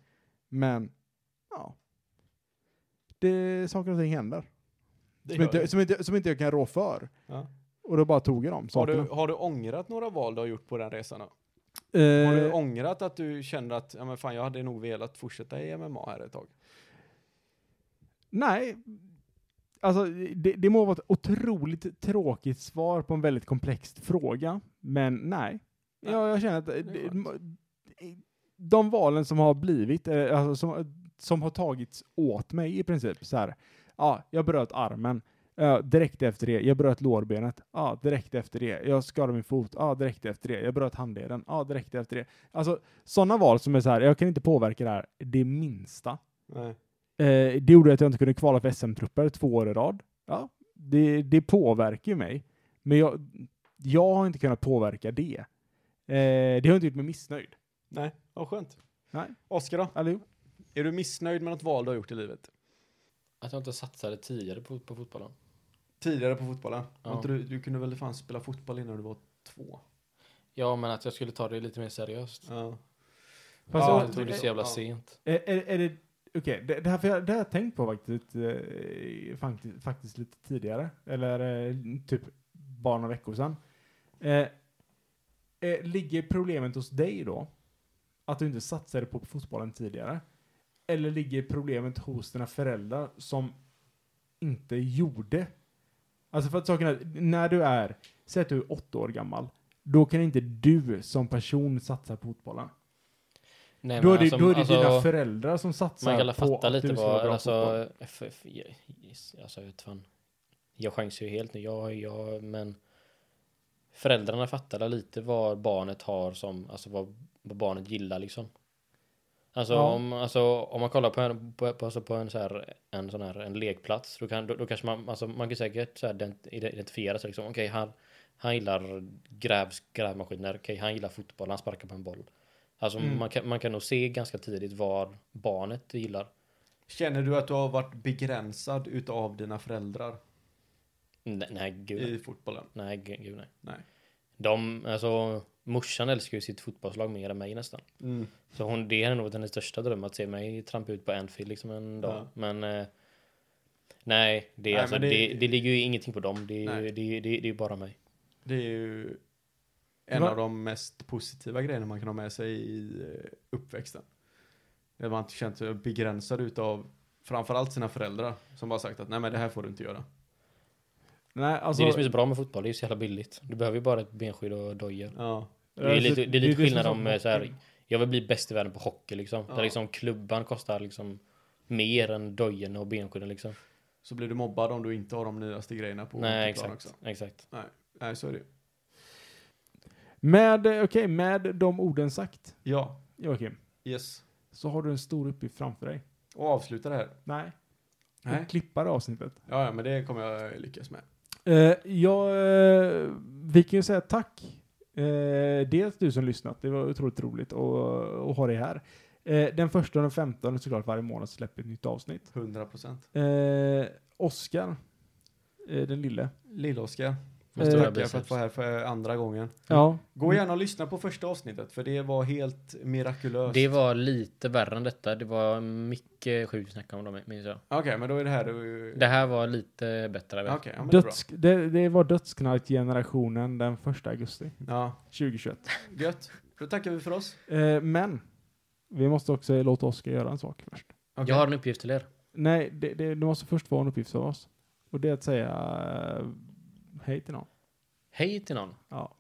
Men, ja. Det, saker och ting händer. Som inte, som, inte, som inte jag kan rå för. Ja. Och då bara tog jag dem Har, du, har du ångrat några val du har gjort på den resan? Då? Eh, Har du ångrat att du kände att ja, men fan, jag hade nog velat fortsätta i MMA här ett tag? Nej. Alltså, det, det må vara ett otroligt tråkigt svar på en väldigt komplex fråga, men nej. Nej. Jag, känner att de valen som har blivit, eh, alltså som, som har tagits åt mig i princip, så här, ja, jag bröt armen, Ja, direkt efter det, jag bröt lårbenet, ja, direkt efter det, jag skadade min fot, ja, direkt efter det, jag bröt handleden, ja, direkt efter det. Alltså, sådana val som är så här, jag kan inte påverka det här det minsta. Nej. Eh, det gjorde att jag inte kunde kvala för SM-trupper två år i rad. Ja, det, det påverkar ju mig. Men jag, jag har inte kunnat påverka det. Eh, det har inte gjort mig missnöjd. Nej, vad skönt. Nej. Oskar då? Allihop. Är du missnöjd med något val du har gjort i livet? Att jag inte satsade tidigare på, på fotbollen. Tidigare på fotbollen? Ja. Du, du kunde väl fan spela fotboll innan du var två? Ja, men att jag skulle ta det lite mer seriöst. Ja. Fast Ja, jag- tog det så jävla ja. sent. Är, är, är det, okej, det, det här för jag, det har jag tänkt på faktiskt, eh, faktiskt, faktiskt lite tidigare. Eller eh, typ bara några veckor sedan. Eh, eh, ligger problemet hos dig då? Att du inte satsade på fotbollen tidigare? Eller ligger problemet hos dina föräldrar som inte gjorde? Alltså för att saken är, när du är, säg att du är åtta år gammal, då kan inte du som person satsa på fotbollen. Nej, Då är det, alltså- då är det alltså, dina föräldrar som satsar Man kan på fatta att lite du ska vara bra alltså, fotboll. F, F, yes, alltså fan. Jag chansar ju helt nu, jag, jag, men föräldrarna fattar lite vad barnet har som, alltså vad, vad barnet gillar liksom. Alltså, Ja. om, alltså om man kollar på en, på, på, alltså på en, så här, en sån här en lekplats, då, kan, då, då kanske man, alltså man kan säkert så här ident- identifiera sig liksom. Okej, han, han gillar gräv, grävmaskiner, okej, han gillar fotboll, han sparkar på en boll. Alltså Mm. man, kan, man kan nog se ganska tidigt vad barnet gillar. Känner du att du har varit begränsad utav dina föräldrar Nej, nej gud i fotbollen? Nej, gud, nej. Nej. De, alltså morsan älskar ju sitt fotbollslag mer än mig nästan. Mm. Så hon, det är nog hennes största dröm att se mig trampa ut på Anfield liksom en dag. Ja. Men eh, nej, det, Nej, alltså, men det... det- Det, ligger ju ingenting på dem. Det är, Nej. ju- det, det, är- det är bara mig. Det är ju en Va? av de mest positiva grejerna man kan ha med sig i eh, uppväxten. Där man inte känt sig begränsad utav framförallt sina föräldrar som bara sagt att nej men det här får du inte göra. Nej, alltså, det är det som är så bra med fotboll. Det är ju så jävla billigt. Du behöver ju bara ett benskydd och dojor. Ja. Det är alltså, lite, det är lite skillnad är om eh, så här, jag vill bli bäst i världen på hockey liksom. Ja. Där liksom klubban kostar liksom mer än dojorna och benskydden liksom. Så blir du mobbad om du inte har de nyaste grejerna på Nej, plan exakt. också. Exakt. Nej, så är det. Med, eh, okej, med de orden sagt, Ja, Joakim, yes. så har du en stor uppgift framför dig. Och avsluta det här. Nej. Nej. Klippa det avsnittet. Ja, ja, men det kommer jag lyckas med. Eh, ja, eh, vi kan ju säga tack. Eh, dels du som lyssnat, det var otroligt roligt att, ha dig här. Eh, den första och den femtonde såklart varje månad släpper ett nytt avsnitt. 100 procent. Eh, Oskar, eh, den lille. Lill-Oskar. Eh, Måste tacka biceps. för att vara här för andra gången. Ja. Gå gärna och lyssna på första avsnittet, för det var helt mirakulöst. Det var lite värre än detta. Det var mycket sjukt snack om dem, minns jag. Okej, men då är det här du... Det här var lite bättre. Okej, ja, men det. Döds, det, det var dödsknark-generationen den första augusti Ja, 2021. gött. Då tackar vi för oss. Eh, men, vi måste också låta Oskar göra en sak först. Okej. Jag har en uppgift till er. Nej, det, det, det måste först vara en uppgift för oss. Och det är att säga eh, hej till någon. Hej till någon. Ja.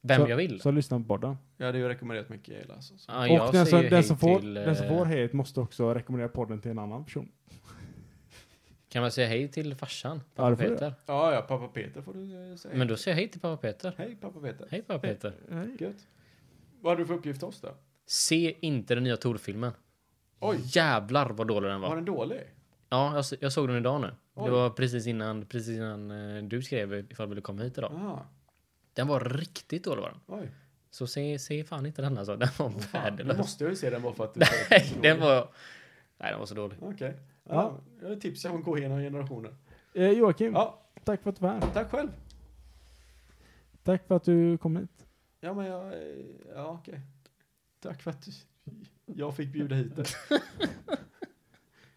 Vem så, jag vill. Så lyssna på podden. Jag hade ju rekommenderat mycket Ela. Så. så. Ja, jag och den som, säger den, hej som får, till, den som eh, får hejt måste också rekommendera podden till en annan person. Kan man säga hej till farsan? Ja, Pappa det får du Peter? Ja, ja, pappa Peter får du eh, säga. Men då säger jag hej till pappa Peter. Hej pappa Peter. Hej pappa Peter. Hej. Gött. Vad har du för uppgift till oss då? Se inte den nya Tor-filmen. Oj, Jävlar vad dålig den var var. den dålig? Ja, jag, jag såg den idag nu. Oj. Det var precis innan, precis innan eh, du skrev ifall du ville komma hit idag. Jaha, Den var riktigt dålig var den. oj. Så se, se fan inte den alltså. Den var Fan, nu värdelös. måste jag ju se den bara för att... Nej, den var... Nej, den var så dålig. Okej. Ja. Ja. Jag har ett tips om att gå igenom generationer. Eh, Joakim, Ja, tack för att du var här. tack själv. Tack för att du kom hit. Ja, men jag... eh, Ja, okej. Tack för att du, jag fick bjuda hit dig.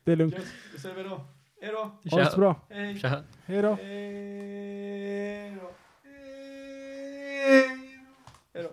Det är lugnt. Gött, då säger vi då. Hej då. Ha det så bra. Hej. Hej då. Hej då. Hej då.